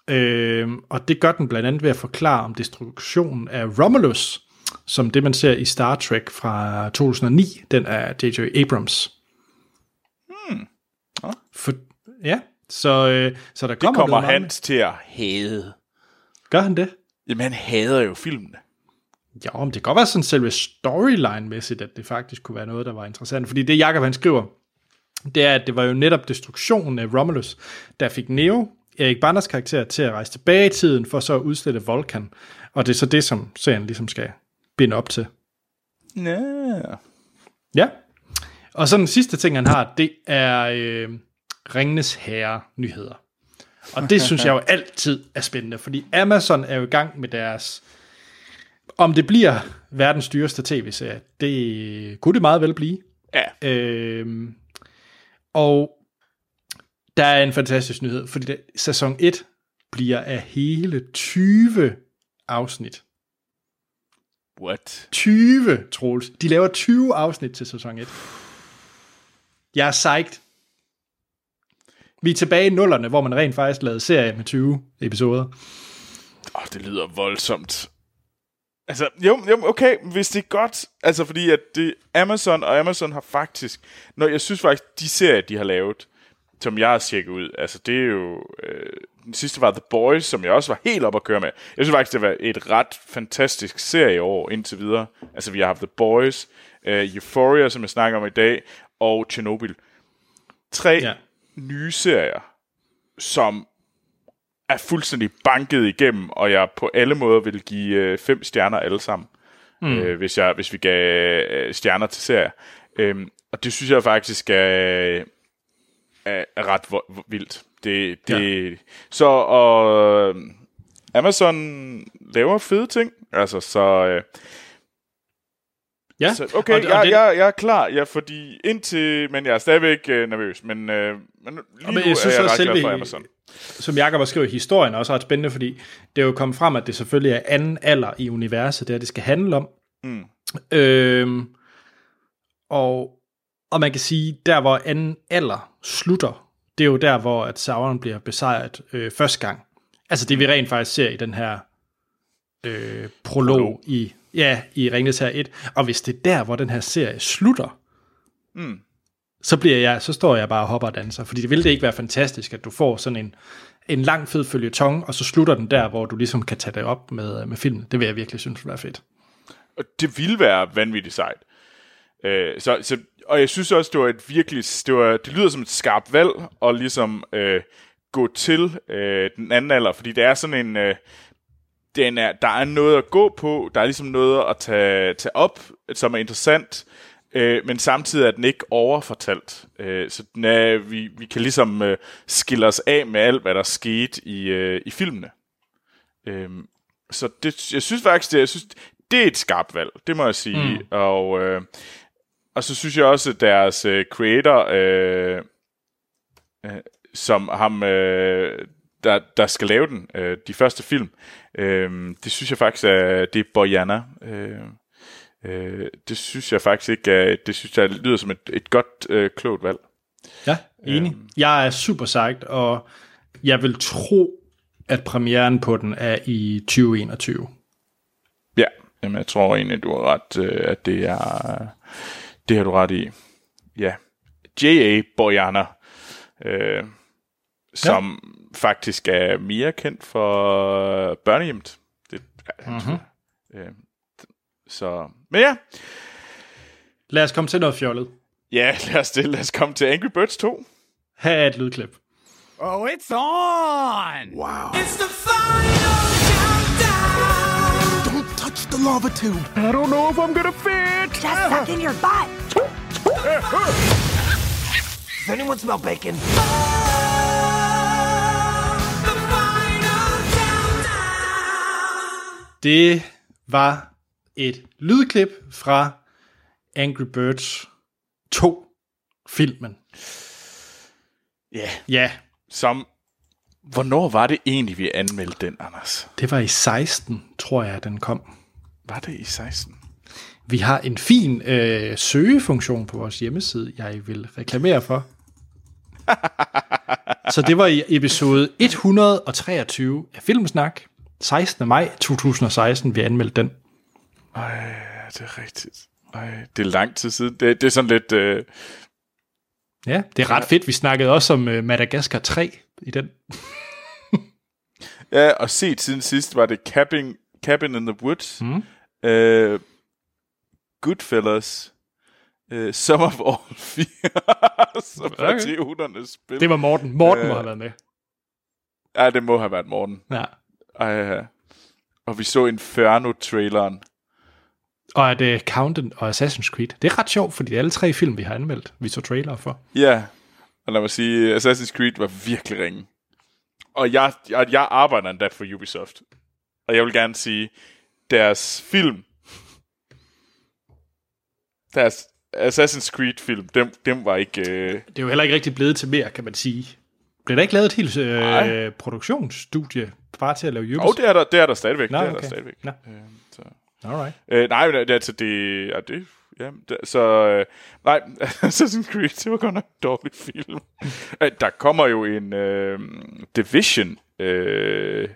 A: Øh, og det gør den blandt andet ved at forklare om destruktionen af Romulus, som det man ser i Star Trek fra 2009, den er J.J. Abrams.
B: Hmm. Ja.
A: For, ja, så, øh, så der
B: det
A: kommer,
B: kommer
A: noget meget-
B: Hans til at hade.
A: Gør han det?
B: Jamen, han hader jo filmene.
A: Ja, men det kan godt være sådan selve storyline-mæssigt, at det faktisk kunne være noget, der var interessant. Fordi det Jacob han skriver, det er, at det var jo netop destruktionen af Romulus, der fik Neo, Erik Banders karakter, til at rejse tilbage i tiden, for så at udslette Vulkan. Og det er så det, som serien ligesom skal binde op til.
B: Ja.
A: Ja. Og så den sidste ting, han har, det er øh, Ringenes Herre-nyheder. Og det synes jeg jo altid er spændende, fordi Amazon er jo i gang med deres... Om det bliver verdens dyreste tv-serie, det kunne det meget vel blive.
B: Ja.
A: Øhm, og der er en fantastisk nyhed, fordi det, sæson 1 bliver af hele 20 afsnit.
B: What?
A: 20, Troels. De laver 20 afsnit til sæson 1. Jeg er psyched. Vi er tilbage i nullerne, hvor man rent faktisk lavede serie med 20 episoder.
B: Åh, oh, det lyder voldsomt. Altså, jo, jo, okay, hvis det er godt, altså fordi at det Amazon, og Amazon har faktisk, når jeg synes faktisk, de serier, de har lavet, som jeg har tjekket ud, altså det er jo, øh, den sidste var The Boys, som jeg også var helt op at køre med. Jeg synes faktisk, det var et ret fantastisk serieår indtil videre. Altså vi har haft The Boys, øh, Euphoria, som jeg snakker om i dag, og Chernobyl. Tre
A: Ja.
B: Ja. nye serier, som er fuldstændig banket igennem, og jeg på alle måder vil give øh, fem stjerner alle sammen, mm. øh, hvis, jeg, hvis vi gav øh, stjerner til serier. Øhm, og det synes jeg faktisk er, er, er ret vo- vildt. Det, det, ja. Så og, øh, Amazon laver fede ting, altså så... Øh,
A: Ja,
B: så okay,
A: og,
B: jeg,
A: og det,
B: jeg, jeg er klar, ja, fordi indtil, men jeg er stadigvæk øh, nervøs, men, øh, men lige
A: men
B: nu
A: jeg synes
B: er jeg ret glad for Amazon.
A: som Jacob har skrevet, historien er også ret spændende, fordi det er jo kommet frem, at det selvfølgelig er anden alder i universet, det er, det skal handle om.
B: Mm.
A: Øhm, og, og man kan sige, der hvor anden alder slutter, det er jo der, hvor at Sauron bliver besejret øh, første gang. Altså det vi rent faktisk ser i den her øh, prolog,
B: Prolog.
A: i ja i Ringnes her 1. Og hvis det er der, hvor den her serie slutter,
B: Mm.
A: så bliver jeg, så står jeg bare og hopper og danser. Fordi det ville det ikke være fantastisk, at du får sådan en, en lang fed følgetong, og så slutter den der, hvor du ligesom kan tage det op med, med filmen. Det vil jeg virkelig synes ville være fedt.
B: Og det ville være vanvittigt sejt. Øh, så, så, og jeg synes også, det var et virkelig, det, var, det lyder som et skarpt valg, at ligesom øh, gå til øh, den anden alder, fordi det er sådan en, øh, den er, der er noget at gå på, der er ligesom noget at tage, tage op, som er interessant, øh, men samtidig er den ikke overfortalt. Øh, så den er, vi, vi kan ligesom øh, skille os af med alt, hvad der skete i, øh, i filmene. Øh, så det, jeg synes faktisk, det, jeg synes, det er et skarpt valg, det må jeg sige. Mm. Og, øh, og så synes jeg også, at deres øh, creator, øh, øh, som ham, øh, der, der skal lave den, øh, de første film, øh, det synes jeg faktisk, er, det er Bojana. Øh, øh, det synes jeg faktisk ikke, er, det synes jeg lyder som et, et godt, øh, klogt valg.
A: Ja, enig. Øhm. Jeg er super sejt, og jeg vil tro, at premieren på den er i 2021.
B: Ja, jamen jeg tror egentlig, du har ret, øh, at det er, det har du ret i. Ja, J.A. Bojana, øh, som ja. Faktisk er mere kendt for børnehjemmet. Det, mm-hmm. øh, så, men ja.
A: Lad os komme til noget fjollet.
B: Ja, lad os, det. lad os komme til Angry Birds 2.
A: Her er et lydklip.
C: Oh, it's on!
D: Wow.
C: It's the final countdown!
D: Don't touch the lava tube.
C: I don't know if I'm gonna fit!
E: Just suck in your butt. Does anyone smell bacon?
C: The
A: Det var et lydklip fra Angry Birds 2-filmen.
B: Ja.
A: Ja,
B: Som, hvornår var det egentlig, vi anmeldte den, Anders?
A: det var i 16, tror jeg, den kom.
B: Var det i 16?
A: Vi har en fin øh, søgefunktion på vores hjemmeside, jeg vil reklamere for. Så det var i episode 123 af Filmsnak, 16. maj 2016, vi anmeldte den.
B: Ej, det er rigtigt. Ej, det er lang tid siden. Det, det er sådan lidt... Øh,
A: Ja, det er ret fedt. Vi snakkede også om øh, Madagaskar 3 i den.
B: ja, og set siden sidst var det Cabin, Cabin in the Woods, mm. øh, Goodfellas, øh, Some of All Fear, som
A: Okay.
B: 200 spil.
A: Det var Morten. Morten må
B: Øh.
A: have været med.
B: Ja, det må have været Morten.
A: Ja.
B: Ja. Og vi så Inferno-traileren.
A: Og at uh, Counten og Assassin's Creed. Det er ret sjovt, fordi alle tre film, vi har anmeldt, vi så trailer for.
B: Ja, og lad mig sige, Assassin's Creed var virkelig ringe. Og jeg, jeg, jeg arbejder endda for Ubisoft. Og jeg vil gerne sige, deres film, deres Assassin's Creed film, dem, dem var ikke... Øh,
A: Det er jo heller ikke rigtig blevet til mere, kan man sige. Blev der ikke lavet et helt øh, produktionsstudie bare til at lave
B: og
A: Ubisoft?
B: det er der, det er der stadigvæk.
A: Nå,
B: det er der
A: okay.
B: stadigvæk.
A: Nå.
B: Øh, så.
A: Alright.
B: Øh, nej, men det, altså det, ja, det, ja, det, så, øh, nej, Assassin's Creed, det var godt nok en dårlig film. Øh, der kommer jo en øh, Division øh,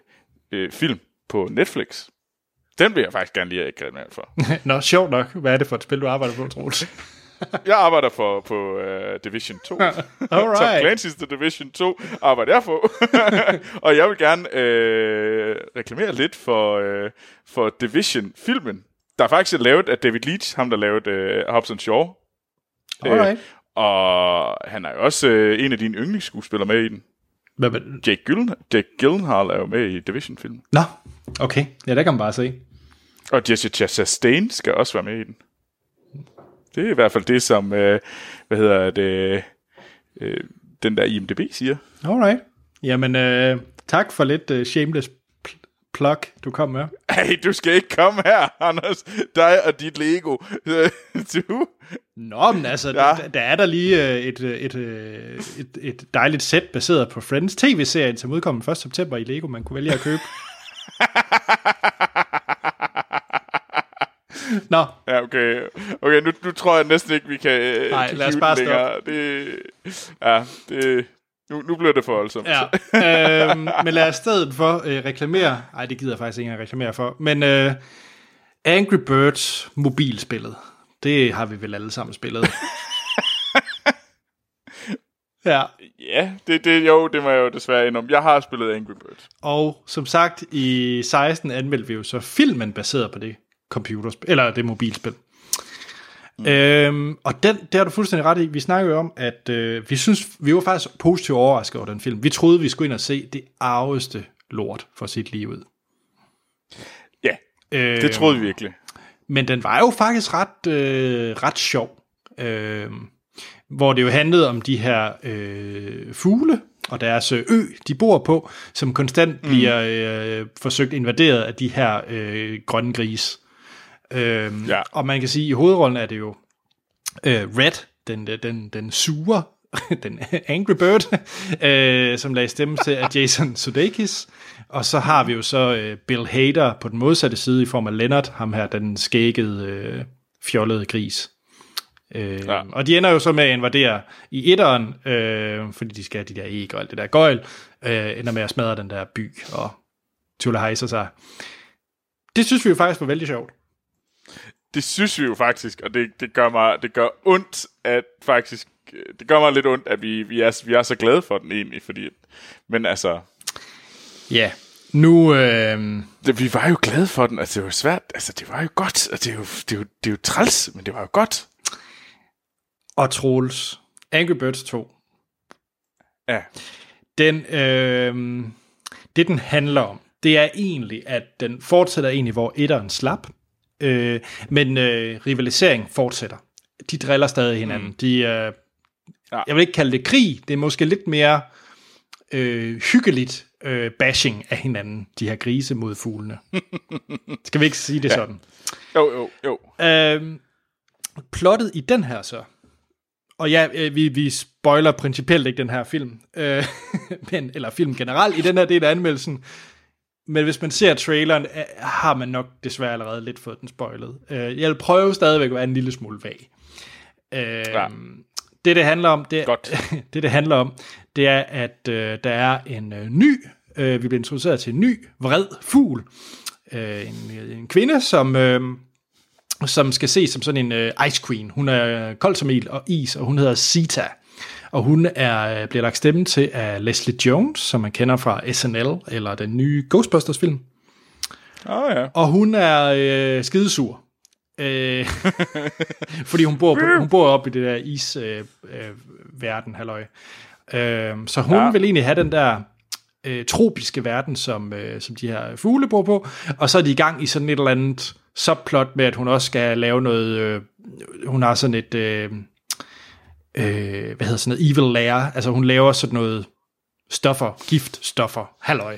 B: øh, film på Netflix. Den vil jeg faktisk gerne lige reklamere for.
A: Nå, sjovt nok. Hvad er det for et spil, du arbejder på, Troels?
B: Jeg arbejder for på uh, Division 2. Tom
A: Alright.
B: Clancy's The Division 2 arbejder jeg på. og jeg vil gerne øh, reklamere lidt for, øh, for Division-filmen. Der er faktisk lavet af David Leitch, ham der lavede øh, Hobbs Shaw.
A: Alright.
B: og han er jo også øh, en af dine yndlingsskuespillere med i den.
A: Hvad, hvad?
B: Jake, Gyllen, Jake Gyllenhaal er jo med i Division-filmen.
A: Nå, okay. Ja, der kan man bare se.
B: Og Jessica Chastain skal også være med i den. Det er i hvert fald det, som, øh, hvad hedder det, øh, den der IMDB siger.
A: Alright. Jamen, øh, tak for lidt øh, shameless pl- plug, du kom med.
B: Hey, du skal ikke komme her, Anders. Dig og dit Lego. du.
A: Nå, men altså,
B: Ja.
A: ja. der, der er der lige øh, et, øh, et, øh, et, et dejligt sæt baseret på Friends tv-serien, som udkom 1. september i Lego, man kunne vælge at købe. Nå,
B: Ja, okay. Okay, nu, nu tror jeg næsten ikke, vi kan øh,
A: Nej,
B: kan
A: lad os bare
B: længere. Det, ja, det, nu, nu bliver det for voldsomt.
A: ja. øhm, men lad os stedet for øh, reklamere. Nej, det gider jeg faktisk ikke engang reklamere for. Men øh, Angry Birds mobilspillet, det har vi vel alle sammen spillet. ja,
B: Ja, det, det, jo, det må jeg jo desværre indrømme. Jeg har spillet Angry Birds.
A: Og som sagt, i 16 anmeldte vi jo så filmen baseret på det computerspil, eller det mobilspil. Mm. Øhm, og den, det har du fuldstændig ret i. Vi snakker jo om, at øh, vi synes, vi var faktisk positivt overrasket over den film. Vi troede, vi skulle ind og se det arveste lort for sit liv ud.
B: Ja,
A: Øh,
B: det troede vi virkelig.
A: Men den var jo faktisk ret, øh, ret sjov. Øh, hvor det jo handlede om de her øh, fugle og deres øh, ø, de bor på, som konstant mm. bliver øh, forsøgt invaderet af de her øh, grønne gris. Øhm,
B: Ja.
A: Og man kan sige, at i hovedrollen er det jo øh, Red, den, den, den sure, den Angry Bird, øh, som lagde stemme til af Jason Sudeikis. Og så har vi jo så øh, Bill Hader på den modsatte side i form af Leonard, ham her, den skækkede, øh, fjollede gris. Øh,
B: Ja.
A: Og de ender jo så med at invadere i etteren, øh, fordi de skal have de der æg og alt det der gøjl, øh, ender med at smadre den der by, og Tulle hejser sig. Det synes vi jo faktisk var vældig sjovt.
B: Det synes vi jo faktisk, og det, det, gør mig, det gør ondt, at faktisk, det gør mig lidt ondt, at vi, vi, er, vi er så glade for den egentlig, fordi, men altså,
A: Ja, nu... Øh,
B: det, vi var jo glade for den, altså det var jo svært, altså det var jo godt, og det er jo, det er jo, det er jo træls, men det var jo godt.
A: og Troels, Angry Birds 2,
B: Ja,
A: den, øh, det den handler om, det er egentlig, at den fortsætter egentlig, hvor etteren slap, øh, men øh, rivalisering fortsætter. De driller stadig hinanden. Mm. De, øh,
B: Ja.
A: Jeg vil ikke kalde det krig, det er måske lidt mere øh, hyggeligt øh, bashing af hinanden, de her grise mod fuglene. Skal vi ikke sige det ja. sådan?
B: jo, jo, jo.
A: Øh, plottet i den her så, og ja, øh, vi, vi spoiler principielt ikke den her film, øh, men, eller film generelt i den her del af anmeldelsen, men hvis man ser traileren, har man nok desværre allerede lidt fået den spoilet. Øh, jeg vil prøve stadigvæk at være en lille smule vag. Øh,
B: Ja.
A: Det, det handler om, det,
B: Godt.
A: det, det handler om, det er, at øh, der er en øh, ny, øh, vi bliver introduceret til en ny, vred fugl. Øh, en, en kvinde, som, øh, som skal ses som sådan en øh, ice queen. Hun er kold som ild og is, og hun hedder Sita. Og hun er, øh, bliver lagt stemme til af Leslie Jones, som man kender fra SNL, eller den nye Ghostbusters-film.
B: Oh, ja.
A: Og hun er øh, skidesur. Øh, fordi hun bor, på, hun bor oppe i det der isverden, øh, øh, verden, halløj. Øh, så hun
B: ja.
A: vil egentlig have den der øh, tropiske verden, som, øh, som de her fugle bor på. Og så er de i gang i sådan et eller andet subplot med, at hun også skal lave noget... Øh, hun har sådan et... Øh, øh, hvad hedder sådan noget? Evil lair. Altså hun laver sådan noget stoffer, giftstoffer, halløj.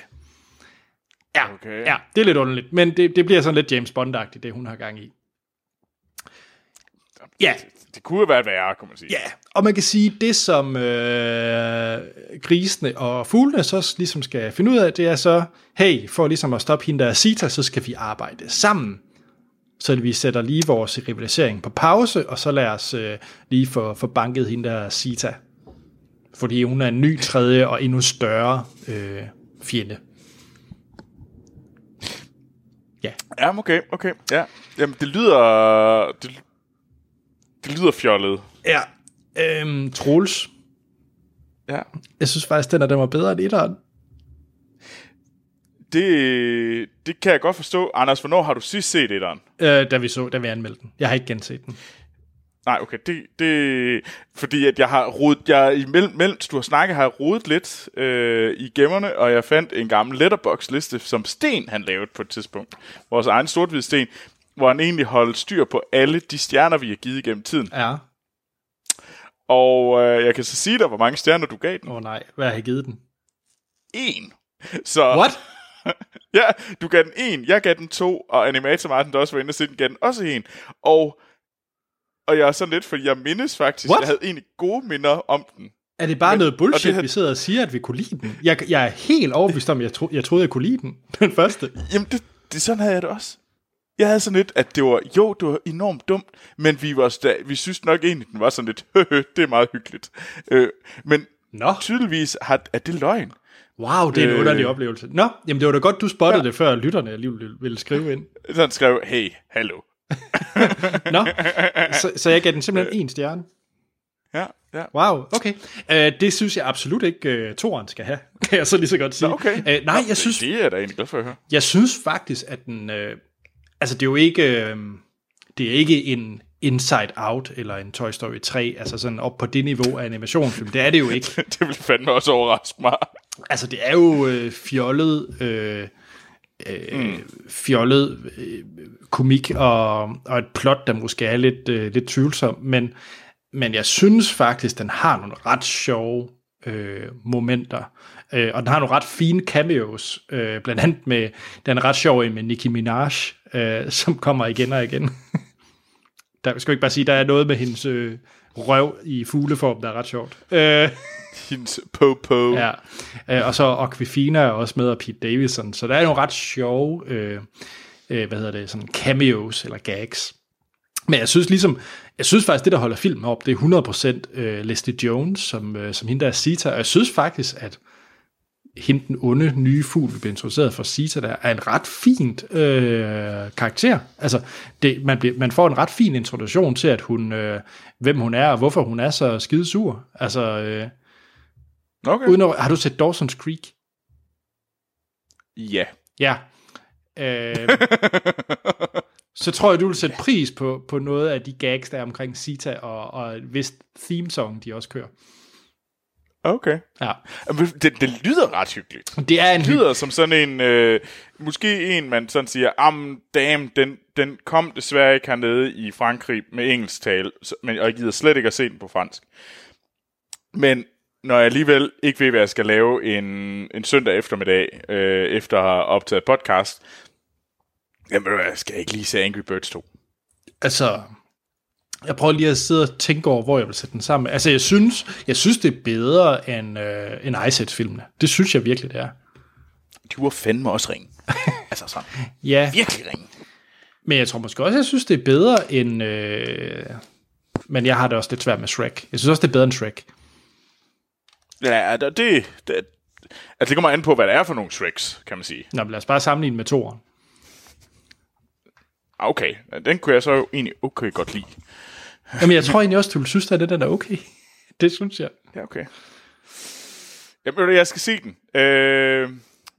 A: Ja,
B: Okay.
A: ja, det er lidt underligt, men det, det bliver sådan lidt James Bond-agtigt, det hun har gang i. Ja,
B: Det kunne jo være værre, kunne man sige.
A: ja, og man kan sige, det som øh, grisene og fuglene så ligesom skal finde ud af, det er så, hey, for ligesom at stoppe hende der Sita, så skal vi arbejde sammen. Så vi sætter lige vores rivalisering på pause, og så lad os øh, lige få, få banket hende der Sita. Fordi hun er en ny, tredje og endnu større øh, fjende. Ja.
B: Ja, okay, okay. Ja. Jamen, det lyder... Det, det lyder fjollet.
A: Ja. Øhm, Troels.
B: Ja.
A: Jeg synes faktisk, den er den var bedre end etteren.
B: Det, det kan jeg godt forstå. Anders, hvornår har du sidst set etteren?
A: Øh, da vi så, da vi anmeldte den. Jeg har ikke genset den.
B: Nej, okay, det, det fordi at jeg har rodet, jeg imellem, mens du har snakket, har jeg rodet lidt øh, i gemmerne, og jeg fandt en gammel letterbox-liste, som Sten han lavede på et tidspunkt. Vores egen sort sten, hvor han egentlig holdt styr på alle de stjerner, vi har givet igennem tiden.
A: Ja.
B: Og øh, jeg kan så sige dig, hvor mange stjerner du gav den.
A: Åh oh, nej, hvad har jeg givet den?
B: En. Så,
A: What?
B: Ja, du gav den en, jeg gav den to, og Animator Martin, der også var inde og se den, gav den også en. Og, og jeg er sådan lidt, for jeg mindes faktisk,
A: What?
B: jeg havde egentlig gode minder om den.
A: Er det bare
B: Men-
A: noget
B: og
A: bullshit,
B: det her-
A: vi sidder og siger, at vi kunne lide den? Jeg, jeg er helt overbevist om, at jeg, tro, jeg troede, jeg kunne lide den. Den første.
B: Jamen, det, det, sådan havde jeg det også. Jeg havde sådan lidt, at det var, jo, det var enormt dumt, men vi, var sta- vi synes nok egentlig, den var sådan lidt, det er meget hyggeligt. Øh, men
A: Nå,
B: tydeligvis har, er det løgn.
A: Wow, det er en
B: Øh.
A: underlig oplevelse. Nå, jamen det var da godt, du spottede ja. det, før lytterne alligevel ville- skrive ind.
B: Så han skrev, hey, hallo.
A: Nå, så, så jeg gav den simpelthen en stjerne.
B: Ja, ja.
A: Wow, okay. Uh, det synes jeg absolut ikke, uh, toren skal have, kan jeg så lige så godt sige.
B: Nå, okay.
A: Uh, nej,
B: Nå,
A: jeg synes,
B: Det er da egentlig glad for at høre.
A: jeg synes faktisk, at den... Øh, altså, det er jo ikke... Øh, det er ikke en Inside Out eller en Toy Story 3, altså sådan op på det niveau af animationsfilm. Det er det jo ikke.
B: det ville fandme også overraske mig.
A: Altså, det er jo øh, fjollet... Øh, øh, mm. fjollet øh, komik og, og et plot, der måske er lidt, øh, lidt tvivlsom, men, men jeg synes faktisk, den har nogle ret sjove øh, momenter. Øh, og den har nogle ret fine cameos, øh, blandt andet med den ret sjov en med Nicki Minaj, øh, som kommer igen og igen. der skal vi ikke bare sige, der er noget med hendes øh, røv i fugleform, der er ret sjovt. Øh,
B: Hendes po-po.
A: Ja, øh, og så Aquafina er også med, og Pete Davidson, så der er nogle ret sjove, øh, øh, hvad hedder det, sådan cameos eller gags. Men jeg synes ligesom, jeg synes faktisk, det der holder filmen op, det er 100% øh, Leslie Jones, som, øh, som hende der er Sita, og jeg synes faktisk, at hende den onde nye fugl, vi bliver introduceret for Sita, der er en ret fint øh, karakter. Altså, det, man, bliver, man får en ret fin introduktion til, at hun, øh, hvem hun er, og hvorfor hun er så skidesur. Altså, øh,
B: Okay.
A: uden at, har du set Dawson's Creek?
B: Ja.
A: Ja. Øh, så tror jeg, du vil sætte pris på, på noget af de gags, der er omkring Sita, og, og vist theme song, de også kører.
B: Okay.
A: Ja.
B: Det, det lyder ret hyggeligt.
A: Det er en
B: Det lyder som sådan en, øh, måske en, man sådan siger, am, damn, den, den kom desværre ikke hernede i Frankrig med engelsk tale, men jeg gider slet ikke at se den på fransk. Men når jeg alligevel ikke ved, hvad jeg skal lave en, en søndag eftermiddag, øh, efter at have optaget podcast, jamen, hvad, skal jeg ikke lige se Angry Birds 2?
A: Altså, jeg prøver lige at sidde og tænke over, hvor jeg vil sætte den sammen. Altså, jeg synes, jeg synes det er bedre end, øh, end Ice-filmene. Det synes jeg virkelig, det er.
B: De var fandme også ringe. altså sådan,
A: Ja,
B: virkelig ringe.
A: men jeg tror måske også, jeg synes, det er bedre end... Øh, men jeg har det også lidt svært med Shrek. Jeg synes også, det er bedre end Shrek.
B: Ja, det, det, det, altså det kommer an på, hvad det er for nogle Shreks, kan man sige.
A: Nå, men lad os bare sammenligne med toeren.
B: Ah, Okay, den kunne jeg så jo egentlig okay godt lide.
A: Jamen, jeg tror egentlig også, du vil synes, at den er okay. Det synes jeg.
B: Ja, okay. Jamen, jeg skal se den. Øh,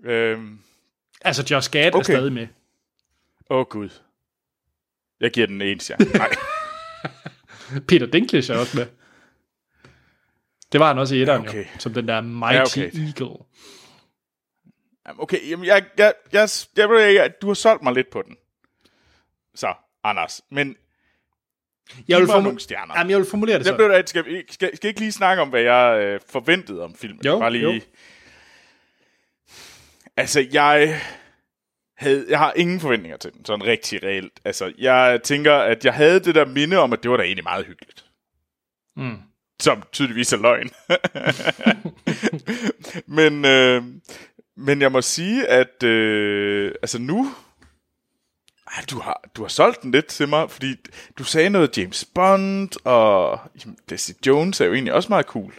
B: øh,
A: Altså, Josh Gad okay. er stadig med.
B: åh, Gud. Jeg giver den en stjerne. Nej.
A: Peter Dinklage er også med. Det var han også i etteren, ja,
B: okay.
A: jo, som den der Mighty
B: Ja, okay.
A: Eagle.
B: Jamen, okay, jamen, jeg, jeg, jeg, jeg, jeg, jeg, du har solgt mig lidt på den. Så, Anders. Men
A: Jeg vil, formu-
B: nogle stjerner.
A: Jamen, jeg vil formulere det
B: jeg blev
A: sådan.
B: da, skal, vi- skal, skal ikke lige snakke om, hvad jeg øh, forventede om filmen?
A: Jo,
B: Bare lige...
A: jo.
B: Altså, jeg havde, jeg har ingen forventninger til den, sådan rigtig reelt. Altså, jeg tænker, at jeg havde det der minde om, at det var da egentlig meget hyggeligt.
A: Mm.
B: Som tydeligvis er løgn. men, øh, men jeg må sige, at øh, altså nu... Ej, du har, du har solgt den lidt til mig, fordi du sagde noget James Bond, og jamen, Leslie Jones er jo egentlig også meget cool.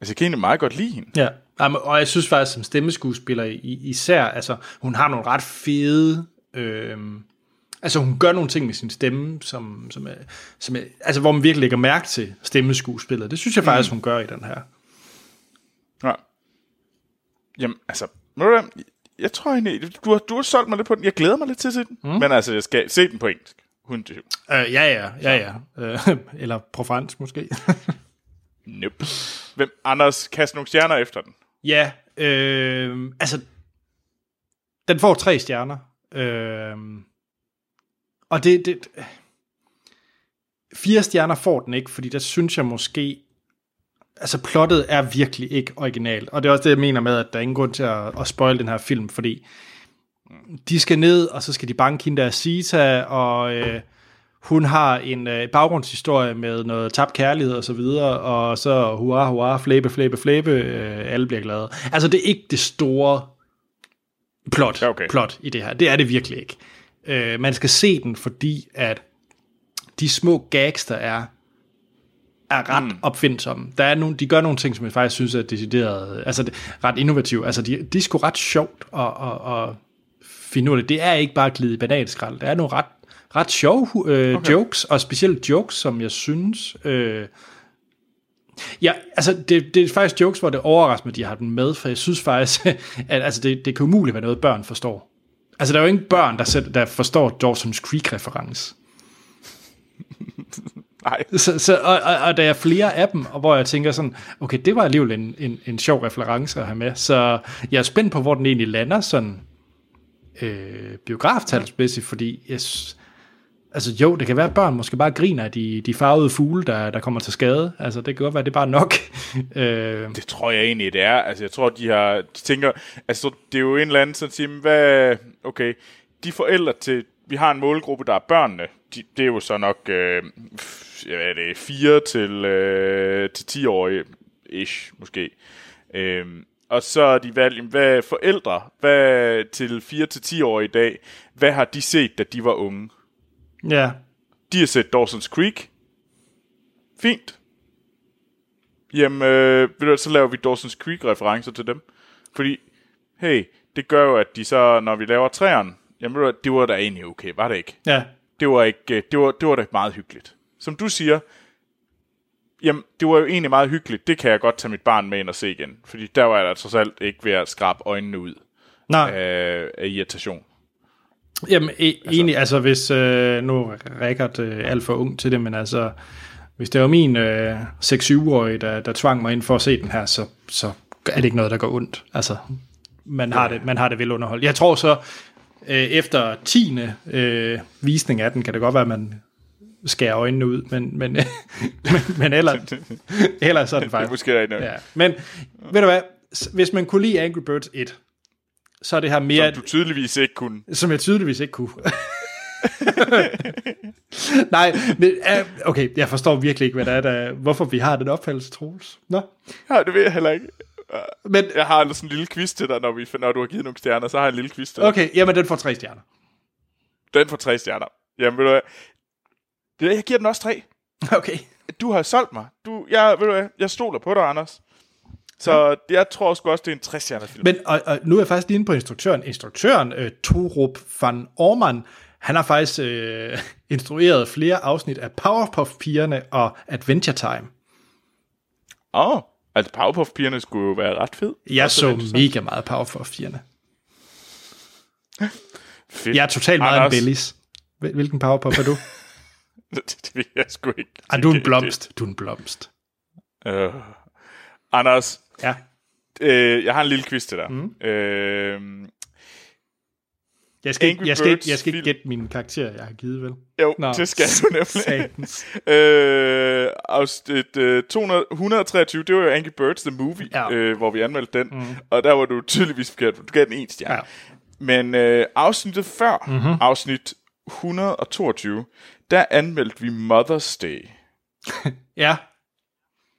B: Altså, jeg kan egentlig meget godt lide hende.
A: Ja, Jamen, og jeg synes faktisk, som stemmeskuespiller i, især, altså, hun har nogle ret fede... Øh, altså, hun gør nogle ting med sin stemme, som, som, er, som er, altså, hvor man virkelig lægger mærke til stemmeskuespillet. Det synes jeg faktisk, hun gør i den her.
B: Ja. Jamen, altså? Jeg tror egentlig, du har, du har solgt mig lidt på den. Jeg glæder mig lidt til at se den. Mm. Men altså, jeg skal se den på engelsk. Tvivl.
A: Øh, ja, ja, ja, ja. Øh, eller på fransk måske.
B: Nope. Hvem? Anders, kast nogle stjerner efter den.
A: ja, øh, altså, den får tre stjerner. Øh, og det, det, fire stjerner får den ikke, fordi der synes jeg måske, altså plottet er virkelig ikke originalt. Og det er også det, jeg mener med, at der er ingen grund til at, at spoil den her film, fordi de skal ned, og så skal de banke hende der Sita, og øh, hun har en øh, baggrundshistorie med noget tabt kærlighed og så videre, og så hurra, hurra, flæbe, flæbe, flæbe, øh, alle bliver glade. Altså, det er ikke det store plot,
B: okay.
A: plot i det her. Det er det virkelig ikke. Øh, man skal se den, fordi at de små gags, der er, er ret mm. opfindsomme. Der er nogle, de gør nogle ting, som jeg faktisk synes er decideret, altså det, ret innovativt. Altså de, de er sgu ret sjovt at, at, at finde ud af. Det er ikke bare glide i banalskrald. Der er nogle ret, ret sjove øh, okay. jokes, og specielt jokes, som jeg synes... Øh, Ja, altså det, det er faktisk jokes, hvor det overrasker mig, at de har den med, for jeg synes faktisk, at altså, det, det kan umuligt være noget, børn forstår. Altså der er jo ingen børn, der, selv, der forstår Dawson's Creek-reference.
B: Nej.
A: Så, så, og, og, og der er flere af dem, og hvor jeg tænker sådan, okay, det var alligevel en, en, en sjov reference at have med, så jeg er spændt på, hvor den egentlig lander sådan øh, biograftalsmæssigt, fordi jeg, Altså jo, det kan være, at børn måske bare griner af de, de farvede fugle, der, der kommer til skade. Altså det kan godt være, det er bare nok. øh,
B: Det tror jeg egentlig, det er. Altså, jeg tror, de har... De tænker... Altså, det er jo en eller anden sådan sige, hvad... Okay, de forældre til... Vi har en målgruppe, der er børnene. De, det er jo så nok... Øh, hvad er det? 4 til, øh, til 10 årige ish, måske. Øhm, og så er de valgt, hvad forældre, hvad til 4 til 10 år i dag, hvad har de set, da de var unge?
A: ja,
B: De har set Dawson's Creek. Fint. Jamen, øh, ved du, så laver vi Dawson's Creek-referencer til dem. Fordi, hey, det gør jo, at de så, når vi laver træerne, jamen, ved du, det var da egentlig okay, var det ikke?
A: ja,
B: Det var, ikke, øh, det var, det var da meget hyggeligt. Som du siger, jamen, det var jo egentlig meget hyggeligt. Det kan jeg godt tage mit barn med ind og se igen. Fordi der var jeg da trods alt ikke ved at skrabe øjnene ud
A: nej.
B: af, af irritation.
A: Jamen, e- altså. egentlig, altså hvis, øh, nu er Rikard øh, alt for ung til det, men altså, hvis det var min øh, 6-7-årige, der, der tvang mig ind for at se den her, så, så er det ikke noget, der går ondt. Altså, man har, det, man har det vel underholdt. Jeg tror så, øh, efter 10. Øh, visning af den, kan det godt være, at man skærer øjnene ud, men, men, men, men ellers, ellers er den
B: Det er
A: faktisk.
B: måske rigtigt.
A: Ja. Men ved du hvad, hvis man kunne lide Angry Birds 1, så er det her mere...
B: Som du tydeligvis ikke kunne.
A: Som jeg tydeligvis ikke kunne. Nej, men, uh, okay, jeg forstår virkelig ikke, hvad det er, der, hvorfor vi har den opfattelse, Troels. Nå,
B: Ja, det ved jeg heller ikke.
A: men
B: Jeg har sådan en lille quiz til dig, når, vi, når du har givet nogle stjerner, så har jeg en lille quiz til dig.
A: okay, jamen den får tre stjerner.
B: Den får tre stjerner. Jamen, ved du hvad? Det, jeg giver den også tre.
A: Okay.
B: Du har solgt mig. Du, jeg, ved du hvad? Jeg stoler på dig, Anders. Så jeg tror også også, det er en 60 stjerner film.
A: Men og, og nu er jeg faktisk lige inde på instruktøren. Instruktøren, øh, Torup van Orman, han har faktisk øh, instrueret flere afsnit af Powerpuff-pigerne og Adventure Time.
B: Åh, oh, altså Powerpuff-pigerne skulle jo være ret fed.
A: Jeg
B: Også
A: så mega meget Powerpuff-pigerne.
B: Fedt.
A: Jeg er totalt meget en
B: Anders,
A: Bellis. Hvil- Hvilken Powerpuff er du?
B: det, ved jeg sgu ikke.
A: Ah, du er en
B: Det-
A: blomst. Du er en blomst.
B: Øh. Anders,
A: Ja.
B: øh, jeg har en lille quiz til dig. Mm. Øh,
A: Jeg skal, ikke, jeg skal, jeg skal ikke gætte mine karakterer, jeg har givet, vel?
B: jo,
A: Nå,
B: det skal du nemlig. Øh, afsnit øh, 200, 123, det var jo Angry Birds The Movie,
A: Ja.
B: øh, hvor vi anmeldte den. Mm. Og der var du tydeligvis forkert, for du gav den en stjerne.
A: Ja.
B: Ja. Men øh, afsnittet før, mm-hmm. afsnit 122, der anmeldte vi Mother's Day.
A: Ja,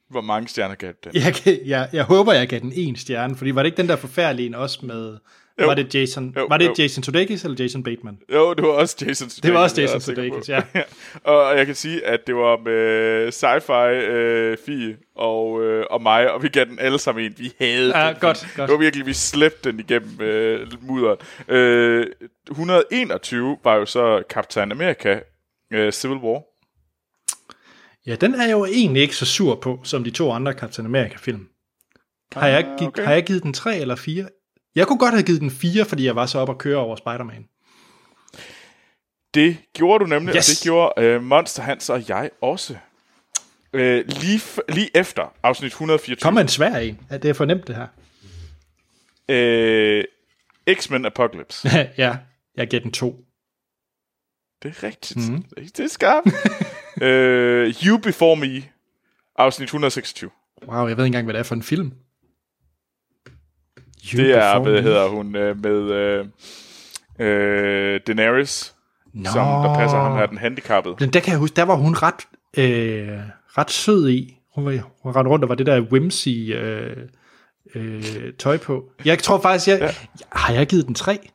B: Hvor mange stjerner gav den?
A: jeg, jeg, jeg håber, jeg gav den en stjerne, fordi var det ikke den der forfærdelige en også med...
B: Jo.
A: Var det Jason,
B: Jo,
A: var det
B: jo.
A: Jason Sudeikis eller Jason Bateman?
B: Jo, det var også Jason Sudeikis.
A: Det var også Jason. Sudeikis, ja.
B: og jeg kan sige, at det var med sci-fi øh, Fie og, øh, og mig, og vi gav den alle sammen en. Vi havde
A: Ja,
B: den.
A: godt, godt.
B: Det var virkelig, vi slæbte den igennem øh, mudderen. Øh, 121 var jo så Captain America øh, Civil War.
A: Ja, den er jeg jo egentlig ikke så sur på, som de to andre Captain America-film. Har jeg, gi-
B: okay.
A: har jeg givet den tre eller fire? Jeg kunne godt have givet den fire, fordi jeg var så op og køre over Spider-Man.
B: Det gjorde du nemlig,
A: Yes.
B: og det gjorde øh, Monster Hans og jeg også. Øh, lige, lige efter afsnit 124.
A: Kom med en svær en. Ja, det er for nemt, det her.
B: Øh, X-Men Apocalypse.
A: ja, jeg giver den to.
B: Det er rigtigt. Mm. Det er skarpt. øh, you Before Me, afsnit 126.
A: Wow, jeg ved ikke engang, hvad det er for en film. You
B: Det er, hvad hedder hun, øh, med øh, øh, Daenerys,
A: Nå.
B: som der passer ham her, den handicappede.
A: Men der kan jeg huske, der var hun ret, øh, ret sød i. Hun var, hun rendte rundt og var det der whimsy øh, øh, tøj på. Jeg tror faktisk, jeg, ja. har jeg givet den tre?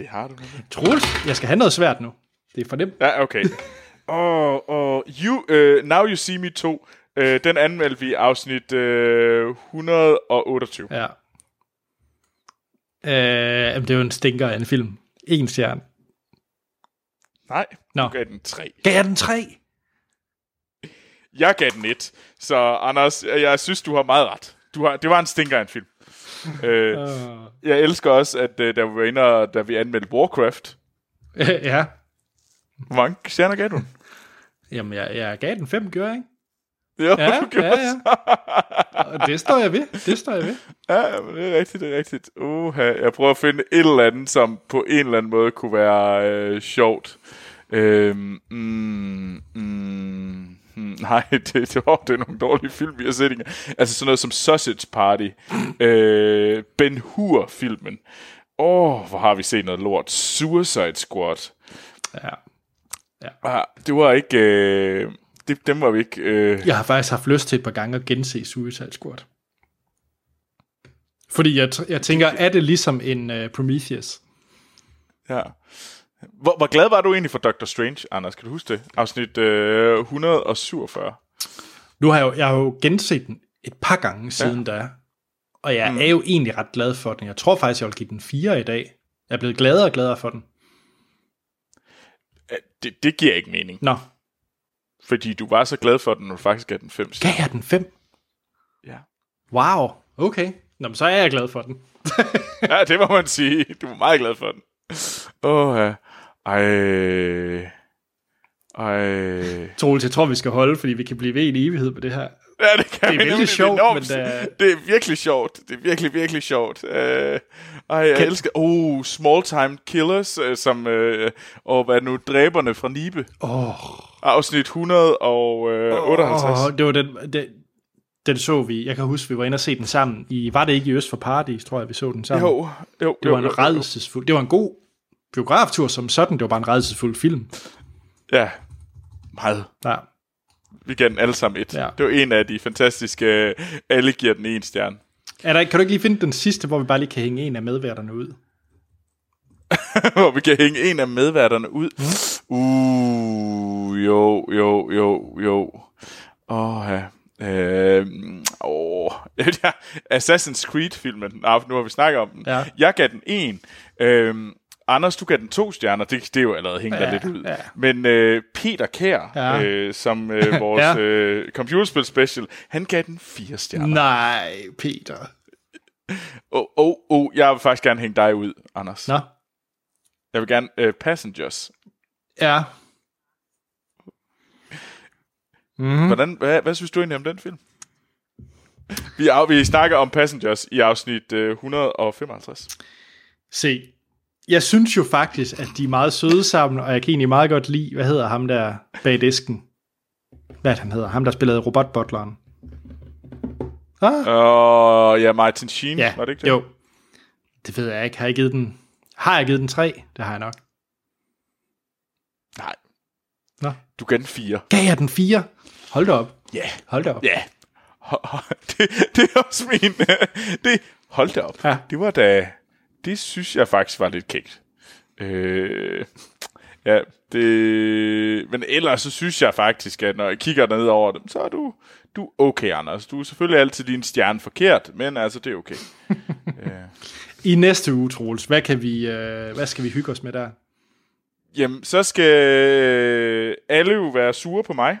B: Det har du.
A: Troels, jeg skal have noget svært nu. Det er for nemt.
B: Ja, okay. Og oh, you, uh, Now You See Me 2, uh, den anmeldte vi i afsnit uh, 128.
A: Ja. Øh, jamen, det er jo en stinker af en film. En stjerne.
B: Nej,
A: Nå.
B: du gav den 3.
A: Gav jeg den tre?
B: Jeg gav den 1. Så Anders, jeg synes, du har meget ret. Du har, det var en stinker af en film. Uh, jeg elsker også, at da vi var inde, da vi anmeldte Warcraft,
A: ja.
B: hvor mange stjerner gav du?
A: Jamen, jeg, jeg gav den fem, gjorde jeg ikke?
B: Jo,
A: Ja,
B: du gjorde
A: ja, ja. Og det står jeg ved. Det står jeg ved.
B: Ja, men det er rigtigt, det er rigtigt. Uh, jeg prøver at finde et eller andet, som på en eller anden måde kunne være øh, sjovt. Øhm, mm, mm, mm, nej, det, det, var, det er nogle dårlige film, vi har set. Ikke? Altså sådan noget som Sausage Party. øh, Ben Hur-filmen. Åh, oh, hvor har vi set noget lort. Suicide Squad.
A: Ja.
B: Ah, det var ikke... Øh, det, dem var vi ikke... Øh,
A: Jeg har faktisk haft lyst til et par gange at gense Suicide Squad. Fordi jeg, jeg tænker, er det ligesom en uh, Prometheus?
B: Ja. Hvor, hvor glad var du egentlig for Doctor Strange, Anders? Kan du huske det? Afsnit øh, 147.
A: Nu har jeg jo, jeg har jo genset den et par gange siden ja. da, og jeg mm. er jo egentlig ret glad for den. Jeg tror faktisk, jeg vil give den 4 i dag. Jeg er blevet gladere og gladere for den.
B: Det, det giver ikke mening.
A: Nå,
B: Fordi du var så glad for den, når du faktisk gav den 5
A: gav jeg den 5?
B: Ja.
A: Wow, okay. Nå, men så er jeg glad for den.
B: ja, det må man sige. Du var meget glad for den. Åh, oh, ja. Ej. Ej.
A: Troels, jeg tror, vi skal holde, fordi vi kan blive ved i en evighed på det her.
B: Ja, det kan
A: Det er
B: vi
A: vældig
B: nemlig.
A: sjovt,
B: enormt.
A: men det-
B: Det er virkelig sjovt. Det er virkelig, virkelig sjovt. Uh, ej, jeg
A: Kan-
B: elsker... Oh, Small Time Killers, uh, som... Uh, og hvad nu? Dræberne fra Nibe.
A: Åh,
B: Afsnit 158.
A: oh, det var den, den, den så vi. Jeg kan huske, vi var inde og se den sammen. I, var det ikke i Øst for Paradis, tror jeg, vi så den sammen.
B: Jo, jo,
A: Det var en
B: jo, jo.
A: redselsfuld... Det var en god biograftur som sådan. Det var bare en redselsfuld film.
B: Ja, meget.
A: Ja.
B: Vi gav den alle sammen et.
A: Ja.
B: Det var en af de fantastiske... uh, Alle giver den en stjerne.
A: Er der, kan du ikke lige finde den sidste, hvor vi bare lige kan hænge en af medværterne ud?
B: hvor vi kan hænge en af medværterne ud. Mm. Uh, jo, jo, jo, jo. Åh, oh, ja. Øh, åh, Assassin's Creed-filmen. Nå, nu har vi snakket om den.
A: Ja.
B: Jeg gav den en. Øhm, Anders, du gav den to stjerner. Det, det er jo allerede hængt
A: Ja,
B: lidt ud.
A: ja.
B: Men øh, Peter Kær,
A: Ja.
B: øh, som øh, vores
A: Ja.
B: øh, computerspil special, han gav den fire stjerner.
A: Nej, Peter.
B: Åh, oh, oh, jeg vil faktisk gerne hænge dig ud, Anders.
A: Nå.
B: Jeg vil gerne øh, Passengers.
A: Ja.
B: Mm. Hvordan, hvad, hvad synes du egentlig om den film? Vi, vi snakker om Passengers i afsnit øh, 155.
A: Se, jeg synes jo faktisk, at de er meget søde sammen, og jeg kan egentlig meget godt lide, hvad hedder ham der bag disken? Hvad han hedder? Ham, der spillede robotbutleren. Ah,
B: Og ja, Martin Sheen,
A: ja,
B: var det ikke det?
A: jo. Det ved jeg ikke. Har jeg givet den... Har jeg givet den tre? Det har jeg nok.
B: Nej,
A: Nå.
B: du gav den fire.
A: Gav jeg den fire? Hold da op.
B: Ja.
A: Hold da op.
B: Ja. Det, det er også min... Det, hold da op.
A: Ja.
B: Det var da... Det synes jeg faktisk var lidt kægt. Øh, ja, det... Men ellers så synes jeg faktisk, at når jeg kigger ned over dem, så er du, du okay, Anders. Du er selvfølgelig altid din stjerne forkert, men altså, det er okay.
A: I næste uge, Troels, hvad, kan vi, øh, hvad skal vi hygge os med der?
B: Jamen, så skal alle jo være sure på mig,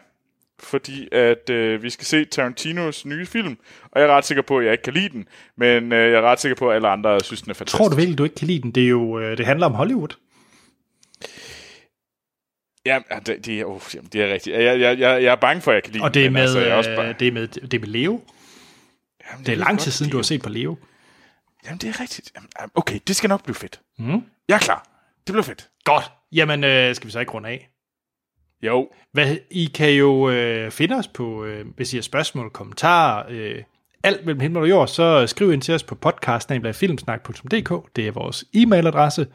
B: fordi at øh, vi skal se Tarantinos nye film, og jeg er ret sikker på, at jeg ikke kan lide den, men øh, jeg er ret sikker på, at alle andre synes, den er fantastisk.
A: Tror du virkelig, du ikke kan lide den? Det, er jo, øh, det handler om Hollywood.
B: Ja, det, det, er, oh, jamen, det er rigtigt. Jeg, jeg, jeg, jeg er bange for, at jeg kan lide
A: Og det er
B: den,
A: med,
B: altså, jeg er
A: øh,
B: også bare,
A: det er med, det er med Leo.
B: jamen,
A: Det er
B: ved
A: lang tid siden,
B: det
A: du
B: er
A: har set på Leo.
B: Jamen, det er rigtigt. Jamen, okay, det skal nok blive fedt.
A: Mm.
B: Jeg er klar. Det bliver fedt.
A: Godt. Jamen, øh, skal vi så ikke runde af?
B: Jo.
A: Hvad, I kan jo øh, finde os på, øh, hvis I har spørgsmål, kommentarer, øh, alt mellem himmel og jord, så skriv ind til os på podcast-filmsnak.dk. Det er vores e-mailadresse,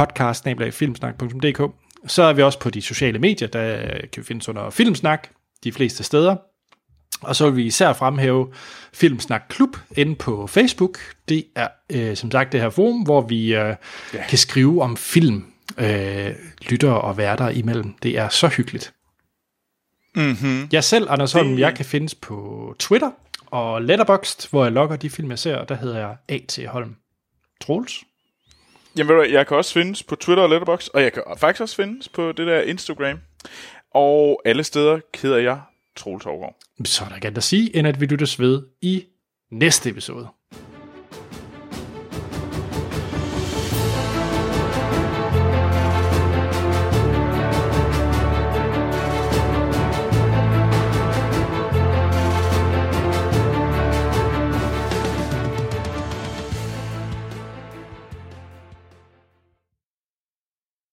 A: podcast-filmsnak.dk. Så er vi også på de sociale medier, der kan vi findes under Filmsnak, de fleste steder. Og så vil vi især fremhæve Filmsnak Klub inde på Facebook. Det er øh, som sagt det her forum, hvor vi øh, ja. kan skrive om film, øh, lytter og værter imellem. Det er så hyggeligt.
B: Mm-hmm.
A: Jeg selv, Anders Holm,
B: Det-
A: jeg kan findes på Twitter og Letterboxd, hvor jeg logger de film, jeg ser, der hedder jeg A.T. Holm. Troels?
B: Jamen, ved du jeg kan også findes på Twitter og Letterboxd, og jeg kan faktisk også findes på det der Instagram. Og alle steder hedder jeg Troels Overgaard.
A: Så er der ikke andet at sige, end at vi lyttes ved i næste episode.